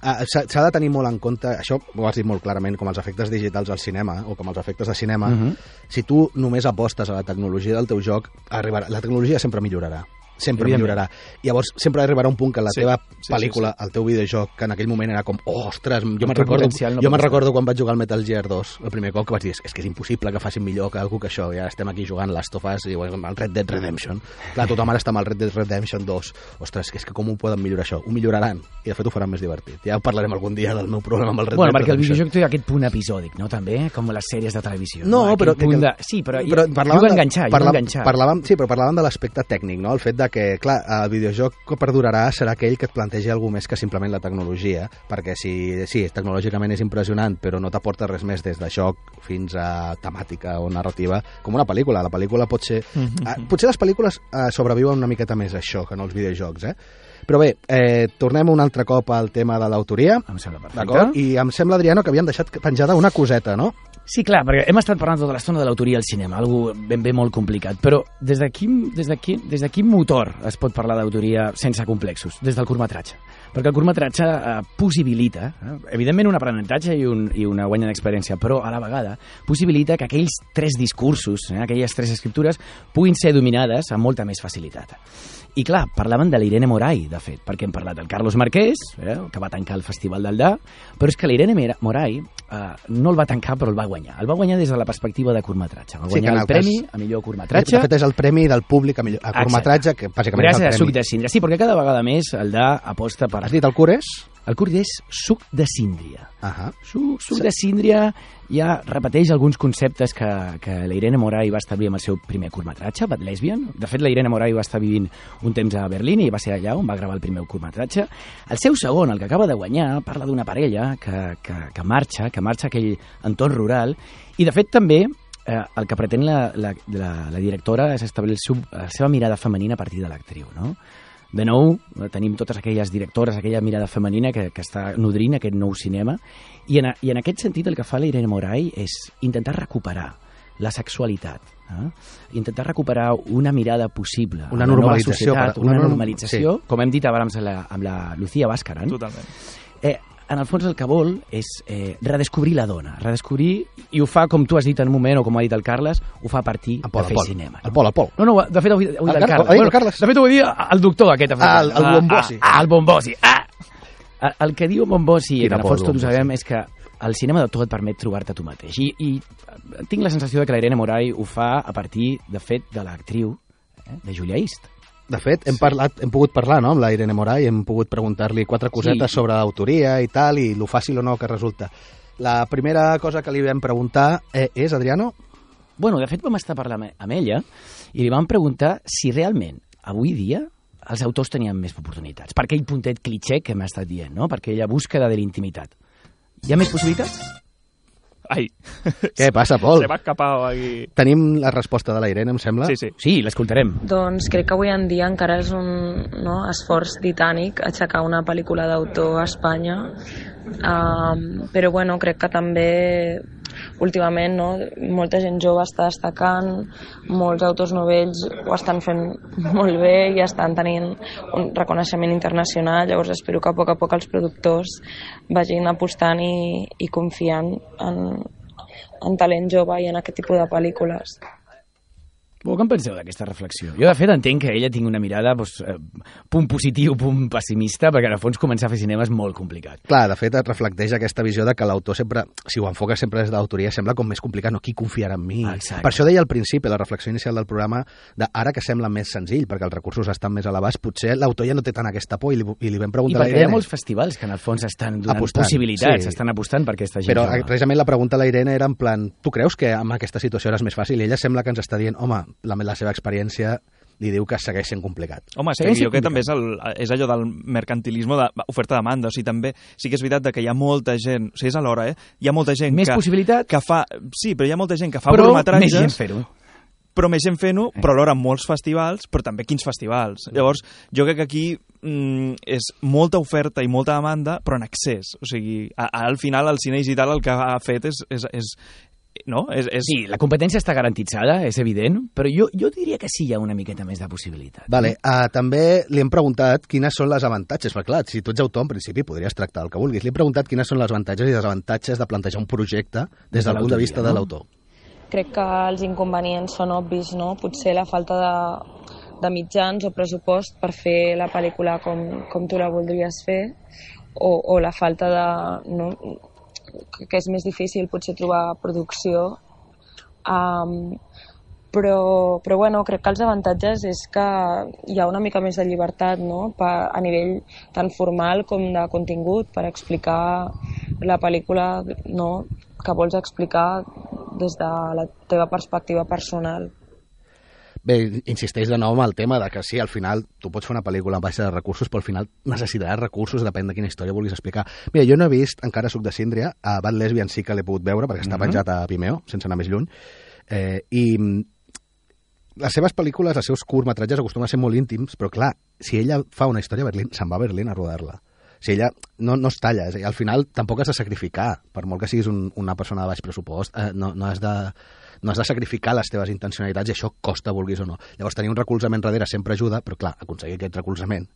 Ah, S'ha de tenir molt en compte, això ho has dit molt clarament, com els efectes digitals al cinema, o com els efectes de cinema, Mhm. si tu només apostes a la tecnologia del teu joc, arribarà, la tecnologia sempre millorarà sempre millorarà. Llavors, sempre arribarà un punt que la Sí, teva sí, pel·lícula, el teu videojoc, que en aquell moment era com, oh, ostres, jo me'n recordo, no jo me'n recordo quan vaig jugar al Metal Gear 2, el primer cop que vaig dir, és que és impossible que facin millor que algú que això, ja estem aquí jugant Last of Us i bueno, amb el Red Dead Redemption. Clar, tothom ara està amb el Red Dead Redemption 2. Ostres, que és que com ho poden millorar això? Ho milloraran i de fet ho faran més divertit. Ja parlarem algun dia del meu problema amb el Red Bueno, Dead perquè el Redemption. videojoc té aquest punt episòdic, no? També, com les sèries de televisió. No, Aquell però... Punt de... Sí, però, però parlàvem de- enganxar, parlàvem- enganxar. Parlàvem, sí, però parlàvem de l'aspecte tècnic, no? El fet de que, clar, el videojoc que perdurarà serà aquell que et plantegi alguna més que simplement la tecnologia, perquè si, sí, tecnològicament és impressionant, però no t'aporta res més des de joc fins a temàtica o narrativa, com una pel·lícula. La pel·lícula pot ser... Ah, potser les pel·lícules eh, sobreviuen una miqueta més a això que no els videojocs, eh? Però bé, eh, tornem un altre cop al tema de l'autoria, Em sembla perfecte. I em sembla, Adriano, que havíem deixat penjada una coseta, no? Sí, clar, perquè hem estat parlant tota l'estona de l'autoria al cinema, algo ben bé molt complicat, però des de quin, des de quin, des de quin motor es pot parlar d'autoria sense complexos? Des del curtmetratge. Perquè el curtmetratge eh, possibilita, eh, evidentment un aprenentatge i, un, i una guanya d'experiència, però a la vegada possibilita que aquells tres discursos, eh, aquelles tres escriptures, puguin ser dominades amb molta més facilitat. I clar, parlaven de l'Irene Moray, de fet, perquè hem parlat del Carlos Marquès, eh, que va tancar el Festival d'Aldà, però és que l'Irene Mera- Moray eh, no el va tancar, però el va guanyar. El va guanyar des de la perspectiva de curtmetratge. Va Sí, guanyar en el el premi cas- a millor De curtmetratge fet, és el premi del públic a, millor, a Exacte. curtmetratge, que bàsicament és gràcies el a Suc premi. de Cindre. Sí, perquè cada vegada més Aldà aposta per... Has dit el Cures? El curt és suc de síndria. Ahà. Suc, suc de síndria ja repeteix alguns conceptes que, que la Irene Moray va establir amb el seu primer curtmetratge, Bad Lesbian. De fet, la Irene Moray va estar vivint un temps a Berlín i va ser allà on va gravar el primer curtmetratge. El seu segon, el que acaba de guanyar, parla d'una parella que, que, que marxa, que marxa a aquell entorn rural, i de fet també eh, el que pretén la, la, la, la directora és establir el seu, la seva mirada femenina a partir de l'actriu, no? De nou, eh, tenim totes aquelles directores, aquella mirada femenina que, que està nodrint aquest nou cinema, i en, i en aquest sentit el que fa la Irene Moray és intentar recuperar la sexualitat, eh? intentar recuperar una mirada possible Una normalització, societat, una, una norm- normalització, com hem dit abans amb la, amb la Lucía Bàscaran, Totalment. eh, en el fons el que vol és eh, redescobrir la dona, redescobrir, i ho fa com tu has dit en un moment, o com ha dit el Carles, ho fa a partir El Pol, de fer Pol. cinema. El Pol, el Pol. No, no, de fet ho ho dit El el, Car- Carles. dit el Carles. De fet ho dit el doctor aquest. Ah, el- el Bombosi. Ah, ah, el Bombosi. Ah! El, el que diu Bombosi, en el fons tots ho sabem, és que el cinema d'autor et permet trobar-te tu mateix. I, I tinc la sensació de que la Irene Moray ho fa a partir, de fet, de l'actriu eh, de Julia East. De fet, hem, parlat, hem pogut parlar no, amb la Irene Moray, hem pogut preguntar-li quatre cosetes Sí. sobre autoria i tal, i lo fàcil o no que resulta. La primera cosa que li vam preguntar eh, és, Adriano, Bueno, de fet vam estar parlant amb ella i li vam preguntar si realment avui dia els autors tenien més oportunitats. Per aquell puntet clitxé que m'ha estat dient, no? Perquè ella busca de l'intimitat. Hi ha més possibilitats? Ai, què passa, Pol? se m'ha escapat aquí. Tenim la resposta de la Irene, em sembla. Sí, sí. Sí, l'escoltarem. Doncs crec que avui en dia encara és un no, esforç titànic aixecar una pel·lícula d'autor a Espanya, um, però bueno, crec que també últimament no, molta gent jove està destacant, molts autors novells ho estan fent [laughs] molt bé i estan tenint un reconeixement internacional, llavors espero que a poc a poc els productors vagin apostant i, i confiant en, en talent jove i en aquest tipus de pel·lícules. Bueno, què en penseu d'aquesta reflexió? Jo, de fet, entenc que ella tingui una mirada doncs, eh, punt positiu, punt pessimista, perquè, en el fons, començar a fer cinema és molt complicat. Clar, de fet, et reflecteix aquesta visió de que l'autor sempre, si ho enfoca sempre des de l'autoria, sembla com més complicat, no? Qui confiarà en mi? Exacte. Per això deia al principi, la reflexió inicial del programa, de ara que sembla més senzill, perquè els recursos estan més elevats, potser l'autor ja no té tant aquesta por, i li, i li vam I preguntar a la perquè hi ha molts festivals que, en el fons, estan donant Apostant, possibilitats, sí. estan apostant per aquesta gent Però jove. precisament la pregunta a la Irene era en plan, tu creus que amb aquesta situació ara és més fàcil? I ella sembla que ens està dient, home, la, la seva experiència li diu que segueix sent complicat. Home, Segueix jo crec que també és, el, és allò del mercantilisme d'oferta-demanda, o sigui, també sí que és veritat que hi ha molta gent, o sigui, és alhora, eh? Hi ha molta gent Més que, possibilitat, que fa... Sí, però hi ha molta gent que fa però curtmetratges, més gent fer-ho. però més gent fent-ho, Eh. però alhora molts festivals, però també quins festivals. Llavors, jo crec que aquí mm, és molta oferta i molta demanda, però en excés. O sigui, a, a, al final el cine digital el que ha fet és... és, és no? És, és, Sí, la competència està garantitzada, és evident, però jo, jo diria que sí hi ha una miqueta més de possibilitat. Vale, uh, també li hem preguntat quines són les avantatges, perquè clar, si tu ets autor, en principi podries tractar el que vulguis. Li hem preguntat quines són les avantatges i desavantatges de plantejar un projecte des Des de del punt de vista no? de l'autor. crec que els inconvenients són obvis, no? Potser la falta de, de mitjans o pressupost per fer la pel·lícula com, com tu la voldries fer o, o la falta de... No? Que és més difícil potser trobar producció um, però, però bueno, crec que els avantatges és que hi ha una mica més de llibertat no? per, a nivell tant formal com de contingut per explicar la pel·lícula no? que vols explicar des de la teva perspectiva personal. Bé, insisteix de nou amb el tema de que sí, al final tu pots fer una pel·lícula amb baixa de recursos, però al final necessitaràs recursos, depèn de quina història vulguis explicar. Mira, jo no he vist, encara suc de Síndria, a Bad Lesbian sí que l'he pogut veure, perquè està Mhm. penjat a Vimeo, sense anar més lluny, eh, i mm, les seves pel·lícules, els seus curtmetratges acostumen a ser molt íntims, però clar, si ella fa una història a Berlín, se'n va a Berlín a rodar-la. Si ella no, no es talla, és a dir, al final tampoc has de sacrificar, per molt que siguis un, una persona de baix pressupost, eh, no, no has de no has de sacrificar les teves intencionalitats i això costa, vulguis o no. Llavors, tenir un recolzament darrere sempre ajuda, però clar, aconseguir aquest recolzament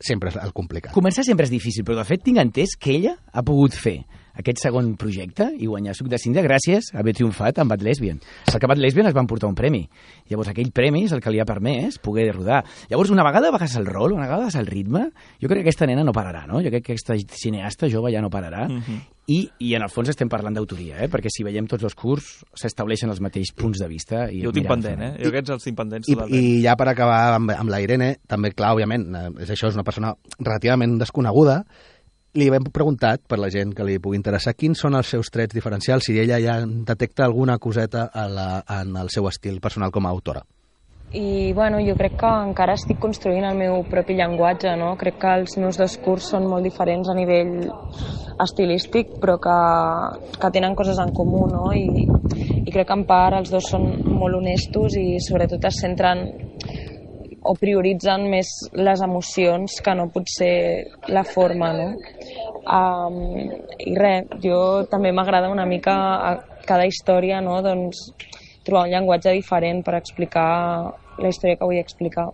sempre és el complicat. Començar sempre és difícil, però de fet tinc entès que ella ha pogut fer aquest segon projecte i guanyar Suc de Cinta gràcies a haver triomfat amb Bad Lesbian. Perquè Bad Lesbian es van portar un premi. Llavors aquell premi és el que li ha permès poder rodar. Llavors una vegada bagas el rol, una vegada el ritme, jo crec que aquesta nena no pararà, no? Jo crec que aquesta cineasta jove ja no pararà. Mm -hmm. I, I en el fons estem parlant d'autoria, eh? perquè si veiem tots els curs s'estableixen els mateixos punts de vista. I Jo ho tinc pendent, eh? Jo aquests els tinc pendents I, totalment. I ja per acabar amb, amb la Irene, també, clar, òbviament, eh, és això, és una persona relativament desconeguda, li hem preguntat, per la gent que li pugui interessar, quins són els seus trets diferencials, si ella ja detecta alguna coseta a la, en el seu estil personal com a autora. I bueno, jo crec que encara estic construint el meu propi llenguatge, no? Crec que els meus dos curs són molt diferents a nivell estilístic, però que, que tenen coses en comú, no? I, I crec que en part els dos són molt honestos i sobretot es centren o prioritzen més les emocions que no potser la forma, no? Um, I res, jo també m'agrada una mica a cada història, no? Doncs trobar un llenguatge diferent per explicar la història que vull explicar.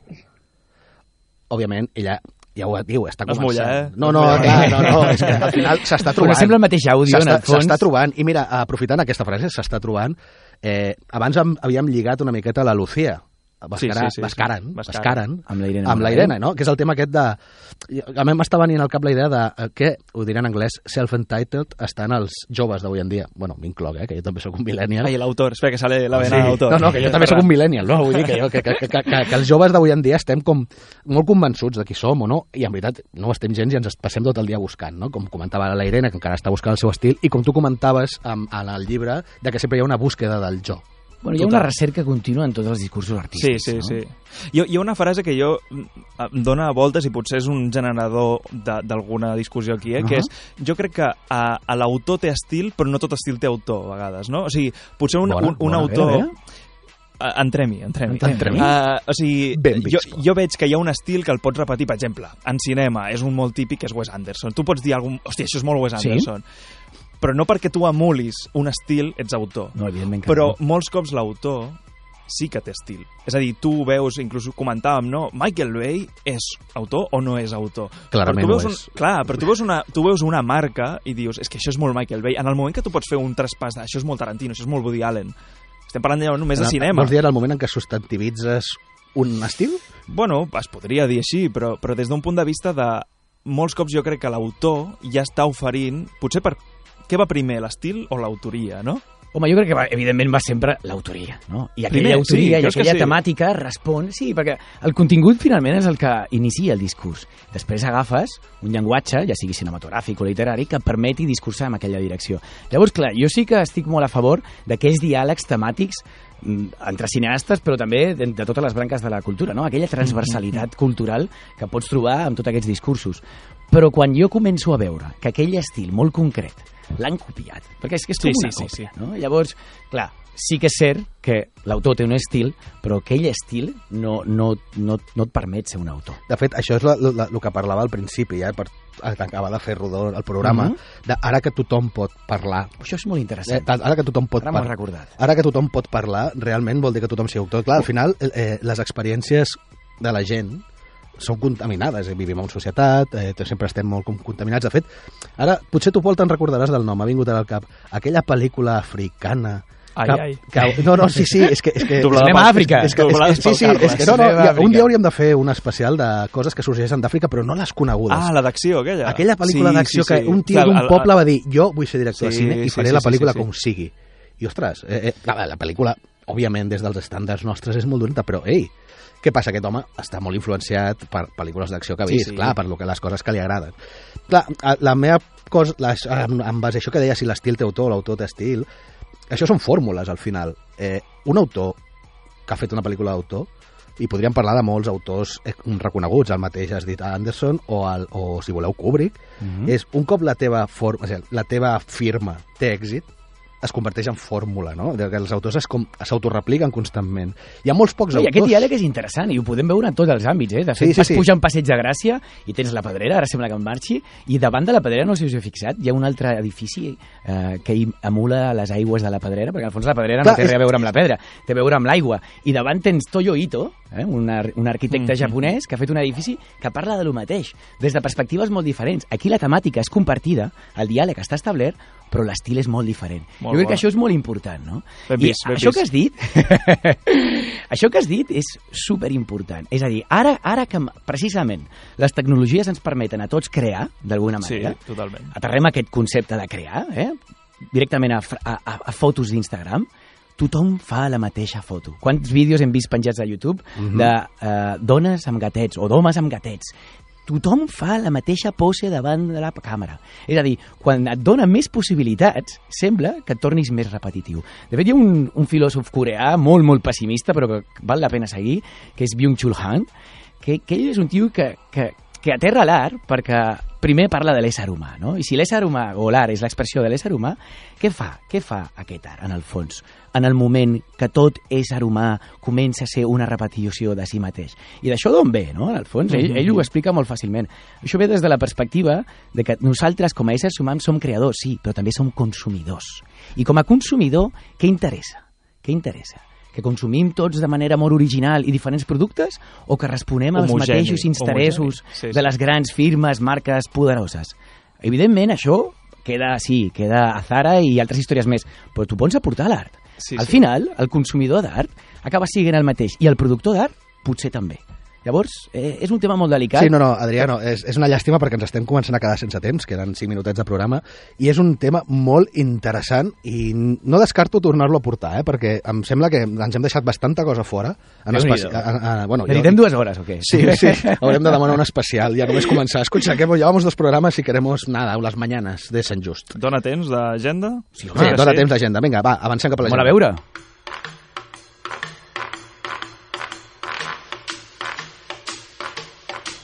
Òbviament, ella ja ho diu, està es començant. mulla, eh? No, no, clar, no, no, és que al final s'està Però trobant. sembla el mateix àudio, en el fons. s'està trobant. I mira, aprofitant aquesta frase, s'està trobant... Eh, abans havíem lligat una miqueta la Lucía. Bascara, Sí, sí, sí, sí. Bascaran, Bascaran. Bascaran, Amb la Irene amb la. Irene, no? que és el tema aquest de... A mi m'està venint al cap la idea de eh, que, ho diré en anglès, self-entitled estan els joves d'avui en dia. Bueno, m'incloc, eh, que jo també sóc un millennial. Ai, l'autor, espera que sale la vena d'autor. No, no, que jo [laughs] també sóc un millennial, no? Vull dir que, jo, que, que, que, que, que els joves d'avui en dia estem com molt convençuts de qui som o no, i en veritat no ho estem gens i ens passem tot el dia buscant, no? Com comentava la Irene, que encara està buscant el seu estil, i com tu comentaves en, en el llibre, de que sempre hi ha una búsqueda del jo. Bueno, hi ha una recerca contínua en tots els discursos Sí, artístics. sí, no? sí. Hi, hi ha una frase que jo mm, em dona voltes i potser és un generador de- d'alguna discussió aquí, eh? que Ahà. és, jo crec que a, a l'autor té estil, però no tot estil té autor, a vegades, no? O sigui, potser un, Bona, un, un bona, autor... a veure, Uh, entrem-hi, entrem-hi. Entrem-hi. Uh, o sigui, Ben jo, vist. jo veig que hi ha un estil que el pots repetir, per exemple, en cinema, és un molt típic, que és Wes Anderson. Tu pots dir algun... Hòstia, això és molt Wes Sí? Però no perquè tu emulis un estil, ets autor. No, evidentment que Però no. molts cops l'autor sí que té estil. És a dir, tu veus, inclús comentàvem, no? Michael Bay és autor o no és autor? Clarament però tu veus un, és. Clar, però tu veus, una, tu veus una marca i dius, és que això és molt Michael Bay. En el moment que tu pots fer un traspàs de això és molt Tarantino, això és molt Woody Allen, estem parlant ja només de cinema. Vols dir en el moment en què substantivitzes un estil? Bueno, es podria dir així, però, però des d'un punt de vista de... Molts cops jo crec que l'autor ja està oferint, potser per... Què va primer, l'estil o l'autoria, no? Home, jo crec que va, evidentment va sempre l'autoria, no? I aquella Primer, autoria sí, i aquella sí? temàtica respon... Sí, perquè el contingut finalment és el que inicia el discurs. Després agafes un llenguatge, ja sigui cinematogràfic o literari, que permeti discursar en aquella direcció. Llavors, clar, jo sí que estic molt a favor d'aquells diàlegs temàtics mm, entre cineastes, però també de, de totes les branques de la cultura, no? Aquella transversalitat cultural que pots trobar amb tots aquests discursos. Però quan jo començo a veure que aquell estil molt concret l'han copiat, perquè és que és com Sí, una sí, sí, còpia, sí. no? Llavors, clar, sí que és cert que l'autor té un estil, però aquell estil no, no, no, no et permet ser un autor. De fet, això és el que parlava al principi, ja, per acabar de fer rodó el programa, Mhm. de ara que tothom pot parlar, Això és molt eh, interessant. ara que tothom pot Ara recordat. ara que tothom pot parlar, realment vol dir que tothom sigui autor. Clar, al final, eh, les experiències de la gent són contaminades, eh? vivim en societat, eh, sempre estem molt contaminats. De fet, ara, potser tu, Pol, te'n recordaràs del nom, ha vingut ara al cap. Aquella pel·lícula africana... Ai, que, ai. Que, no, no, sí, sí, és que... És que [laughs] Doblada Anem a pel- Àfrica. és que, és, és, sí, sí, és que no, no, ja, un dia hauríem de fer un especial de coses que sorgeixen d'Àfrica però no les conegudes. Ah, la d'acció, aquella. Aquella pel·lícula Sí, d'acció sí, que sí. un tio d'un poble va dir jo vull ser director de Sí, cine i faré sí, la sí, pel·lícula sí, sí. com sigui. I, ostres, eh, eh, clar, la pel·lícula, òbviament, des dels estàndards nostres és molt dolenta, però, ei, què passa? Aquest home està molt influenciat per pel·lícules d'acció que ha Sí, vist, sí. clar, per lo que, les coses que li agraden. Clar, la meva cosa, la, en, en base a això que deia, si l'estil té autor o l'autor té estil, això són fórmules, al final. Eh, un autor que ha fet una pel·lícula d'autor, i podríem parlar de molts autors eh, reconeguts, el mateix has dit Anderson o, el, o si voleu Kubrick, Mhm. és un cop la teva, for, o sigui, la teva firma té èxit, es converteix en fórmula, no? De que els autors es com- s'autorepliquen constantment. Hi ha molts pocs No, I autors... aquest diàleg és interessant i ho podem veure en tots els àmbits. Eh? De fet, Sí, sí, vas sí. pujar un passeig de Gràcia i tens la Pedrera, ara sembla que en marxi, i davant de la Pedrera, no sé si us heu fixat, hi ha un altre edifici eh, que emula les aigües de la Pedrera, perquè al fons la Pedrera Clar, no té és- res a veure amb la pedra, té a veure amb l'aigua. I davant tens Toyo Ito, eh? un, ar un arquitecte Mhm. japonès que ha fet un edifici que parla de lo mateix, des de perspectives molt diferents. Aquí la temàtica és compartida, el diàleg està establert, però l'estil és molt diferent. Molt jo crec bo. que això és molt important, no? Ben I vist, ben això vist. que has dit, [laughs] això que has dit és super important. És a dir, ara, ara que precisament les tecnologies ens permeten a tots crear, d'alguna Sí, manera, totalment. aterrem aquest concepte de crear, eh? directament a, a, a, a fotos d'Instagram, tothom fa la mateixa foto. Quants vídeos hem vist penjats a YouTube Mhm. de eh, dones amb gatets o d'homes amb gatets? Tothom fa la mateixa pose davant de la càmera. És a dir, quan et dona més possibilitats, sembla que et tornis més repetitiu. De fet, hi ha un, un filòsof coreà molt, molt pessimista, però que val la pena seguir, que és Byung-Chul Han, que, que ell és un tio que, que, que aterra l'art perquè primer parla de l'ésser humà, no? I si l'ésser humà, o l'art és l'expressió de l'ésser humà, què fa? Què fa aquest art, en el fons? En el moment que tot ésser humà comença a ser una repetició de si mateix. I d'això d'on ve, no? En el fons, ell, ell ho explica molt fàcilment. Això ve des de la perspectiva de que nosaltres, com a éssers humans, som creadors, sí, però també som consumidors. I com a consumidor, què interessa? Què interessa? Que consumim tots de manera molt original i diferents productes o que responem als Homogeni, mateixos interessos. Sí, sí. de les grans firmes, marques poderoses. Evidentment, això queda, sí, queda a Zara i altres històries més, però tu pots aportar l'art. Sí, Al sí. final, el consumidor d'art acaba sent el mateix i el productor d'art potser també. Llavors, eh, és un tema molt delicat. Sí, no, no, Adrià, no, és, és una llàstima perquè ens estem començant a quedar sense temps, queden 5 minutets de programa, i és un tema molt interessant i no descarto tornar-lo a portar, eh, perquè em sembla que ens hem deixat bastanta cosa fora. En especi- a, a, a, bueno, Necessitem dues hores o què? Sí, sí, [laughs] haurem de demanar un especial, ja només començar. Escucha, que llevamos dos programas y queremos, nada, las mañanas de Sant Just. Dona temps d'agenda? Sí, home, sí, dona temps d'agenda. Vinga, va, avancem cap a Molt a l'agenda. veure.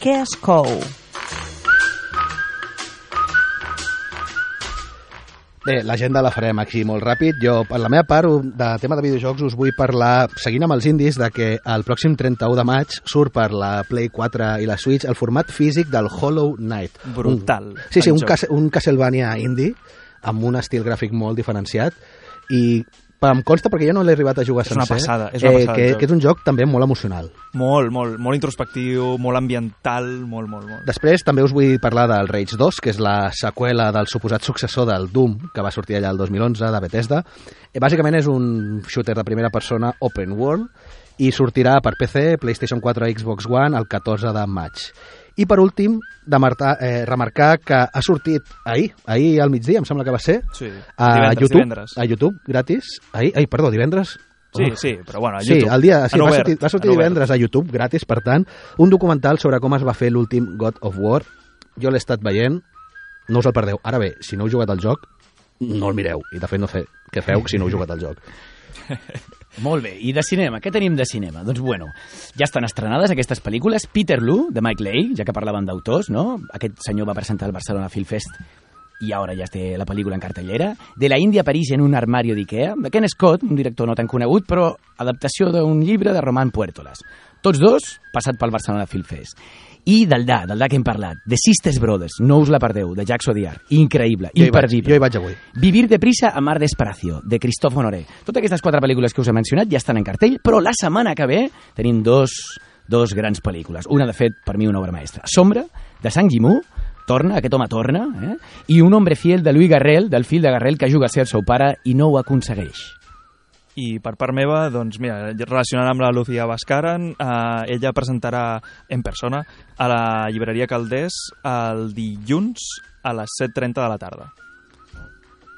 Què es cou? Bé, l'agenda la farem aquí molt ràpid. Jo, per la meva part, de tema de videojocs, us vull parlar, seguint amb els indis, de que el pròxim 31 de maig surt per la Play 4 i la Switch el format físic del Hollow Knight. Brutal, Un, sí, sí, un, cas, un Castlevania indie amb un estil gràfic molt diferenciat i em consta perquè jo no l'he arribat a jugar És una sencer passada, és una passada que, el joc. que és un joc també molt emocional Molt, molt, molt introspectiu, molt ambiental, molt, molt, molt. Després també us vull parlar del Rage 2, que és la seqüela del suposat successor del Doom, que va sortir allà el 2011 de Bethesda. Eh, bàsicament és un shooter de primera persona open world i sortirà per PC, PlayStation 4 i Xbox One el 14 de maig. I per últim, de marcar, eh, remarcar que ha sortit ahir, ahir al migdia, em sembla que va ser, Sí, a divendres, YouTube, divendres. a YouTube, gratis. Ahir, ai, perdó, divendres? Sí, sí, però bueno, a Sí, YouTube. el dia, sí, va, obert, sortir, va sortir divendres a YouTube, gratis, per tant, un documental sobre com es va fer l'últim God of War. Jo l'he estat veient, no us el perdeu. Ara bé, si no heu jugat al joc, no el mireu. I de fet no sé què feu si no heu jugat al joc. [laughs] Molt bé, i de cinema, què tenim de cinema? Doncs bueno, ja estan estrenades aquestes pel·lícules. Peter Lu, de Mike Leigh, ja que parlaven d'autors, no? Aquest senyor va presentar el Barcelona Film Fest i ara ja té la pel·lícula en cartellera. De la Índia a París en un armario d'Ikea, de Ken Scott, un director no tan conegut, però adaptació d'un llibre de Roman Puertolas. Tots dos passat pel Barcelona Film Fest. I Daldà, Daldà que hem parlat, The Sisters Brothers, no us la perdeu, de Jacques Odiar. Increïble, Jo hi vaig, imperdible. jo hi vaig avui. Vivir deprisa a mar d'esperació, de Christophe Honoré. Totes aquestes quatre pel·lícules que us he mencionat ja estan en cartell, però la setmana que ve tenim dos, dos grans pel·lícules. Una, de fet, per mi una obra maestra. Sombra, de Sang Yimou, torna, aquest home torna, eh? i Un hombre fiel de Louis Garrel, del fill de Garrel, que juga a ser el seu pare i no ho aconsegueix. I per part meva, doncs mira, relacionant amb la Lucía Bascaran, eh, ella presentarà en persona a la llibreria Caldés el dilluns a les 7.30 de la tarda.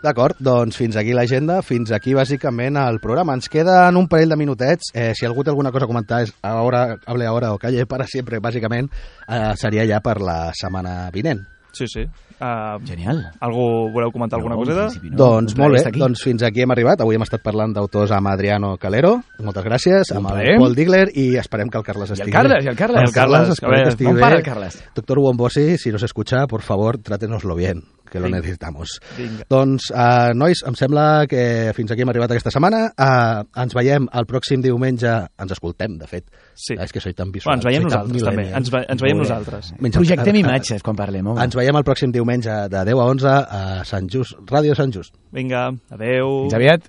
D'acord, doncs fins aquí l'agenda, fins aquí bàsicament el programa. Ens queden un parell de minutets. Eh, si algú té alguna cosa a comentar, és ahora, hable ahora o calle para siempre, bàsicament, eh, seria ja per la setmana vinent. Sí, sí. Uh, Genial. algú voleu comentar alguna No, en coseta? no. doncs molt bé, doncs fins aquí hem arribat. Avui hem estat parlant d'autors amb Adriano Calero, moltes gràcies, Un amb el plaer. Paul Digler i esperem que el Carles I el estigui Carles, i el Carles. El Carles, esperem ver, que estigui on bé. el Carles? Doctor Wombosi, si nos escucha, por favor, trátenoslo bien, que lo necesitamos. Vinga. Doncs, uh, nois, em sembla que fins aquí hem arribat aquesta setmana. Uh, ens veiem el pròxim diumenge, ens escoltem, de fet. Sí. És que soy tan visual. Bueno, ens veiem nosaltres, també. Ens, ve, ens veiem nosaltres. Menja- Projectem imatges quan parlem, home. Ens veiem el pròxim diumenge de 10 a 11 a Sant Just, Ràdio Sant Just. Vinga, adeu. Fins aviat.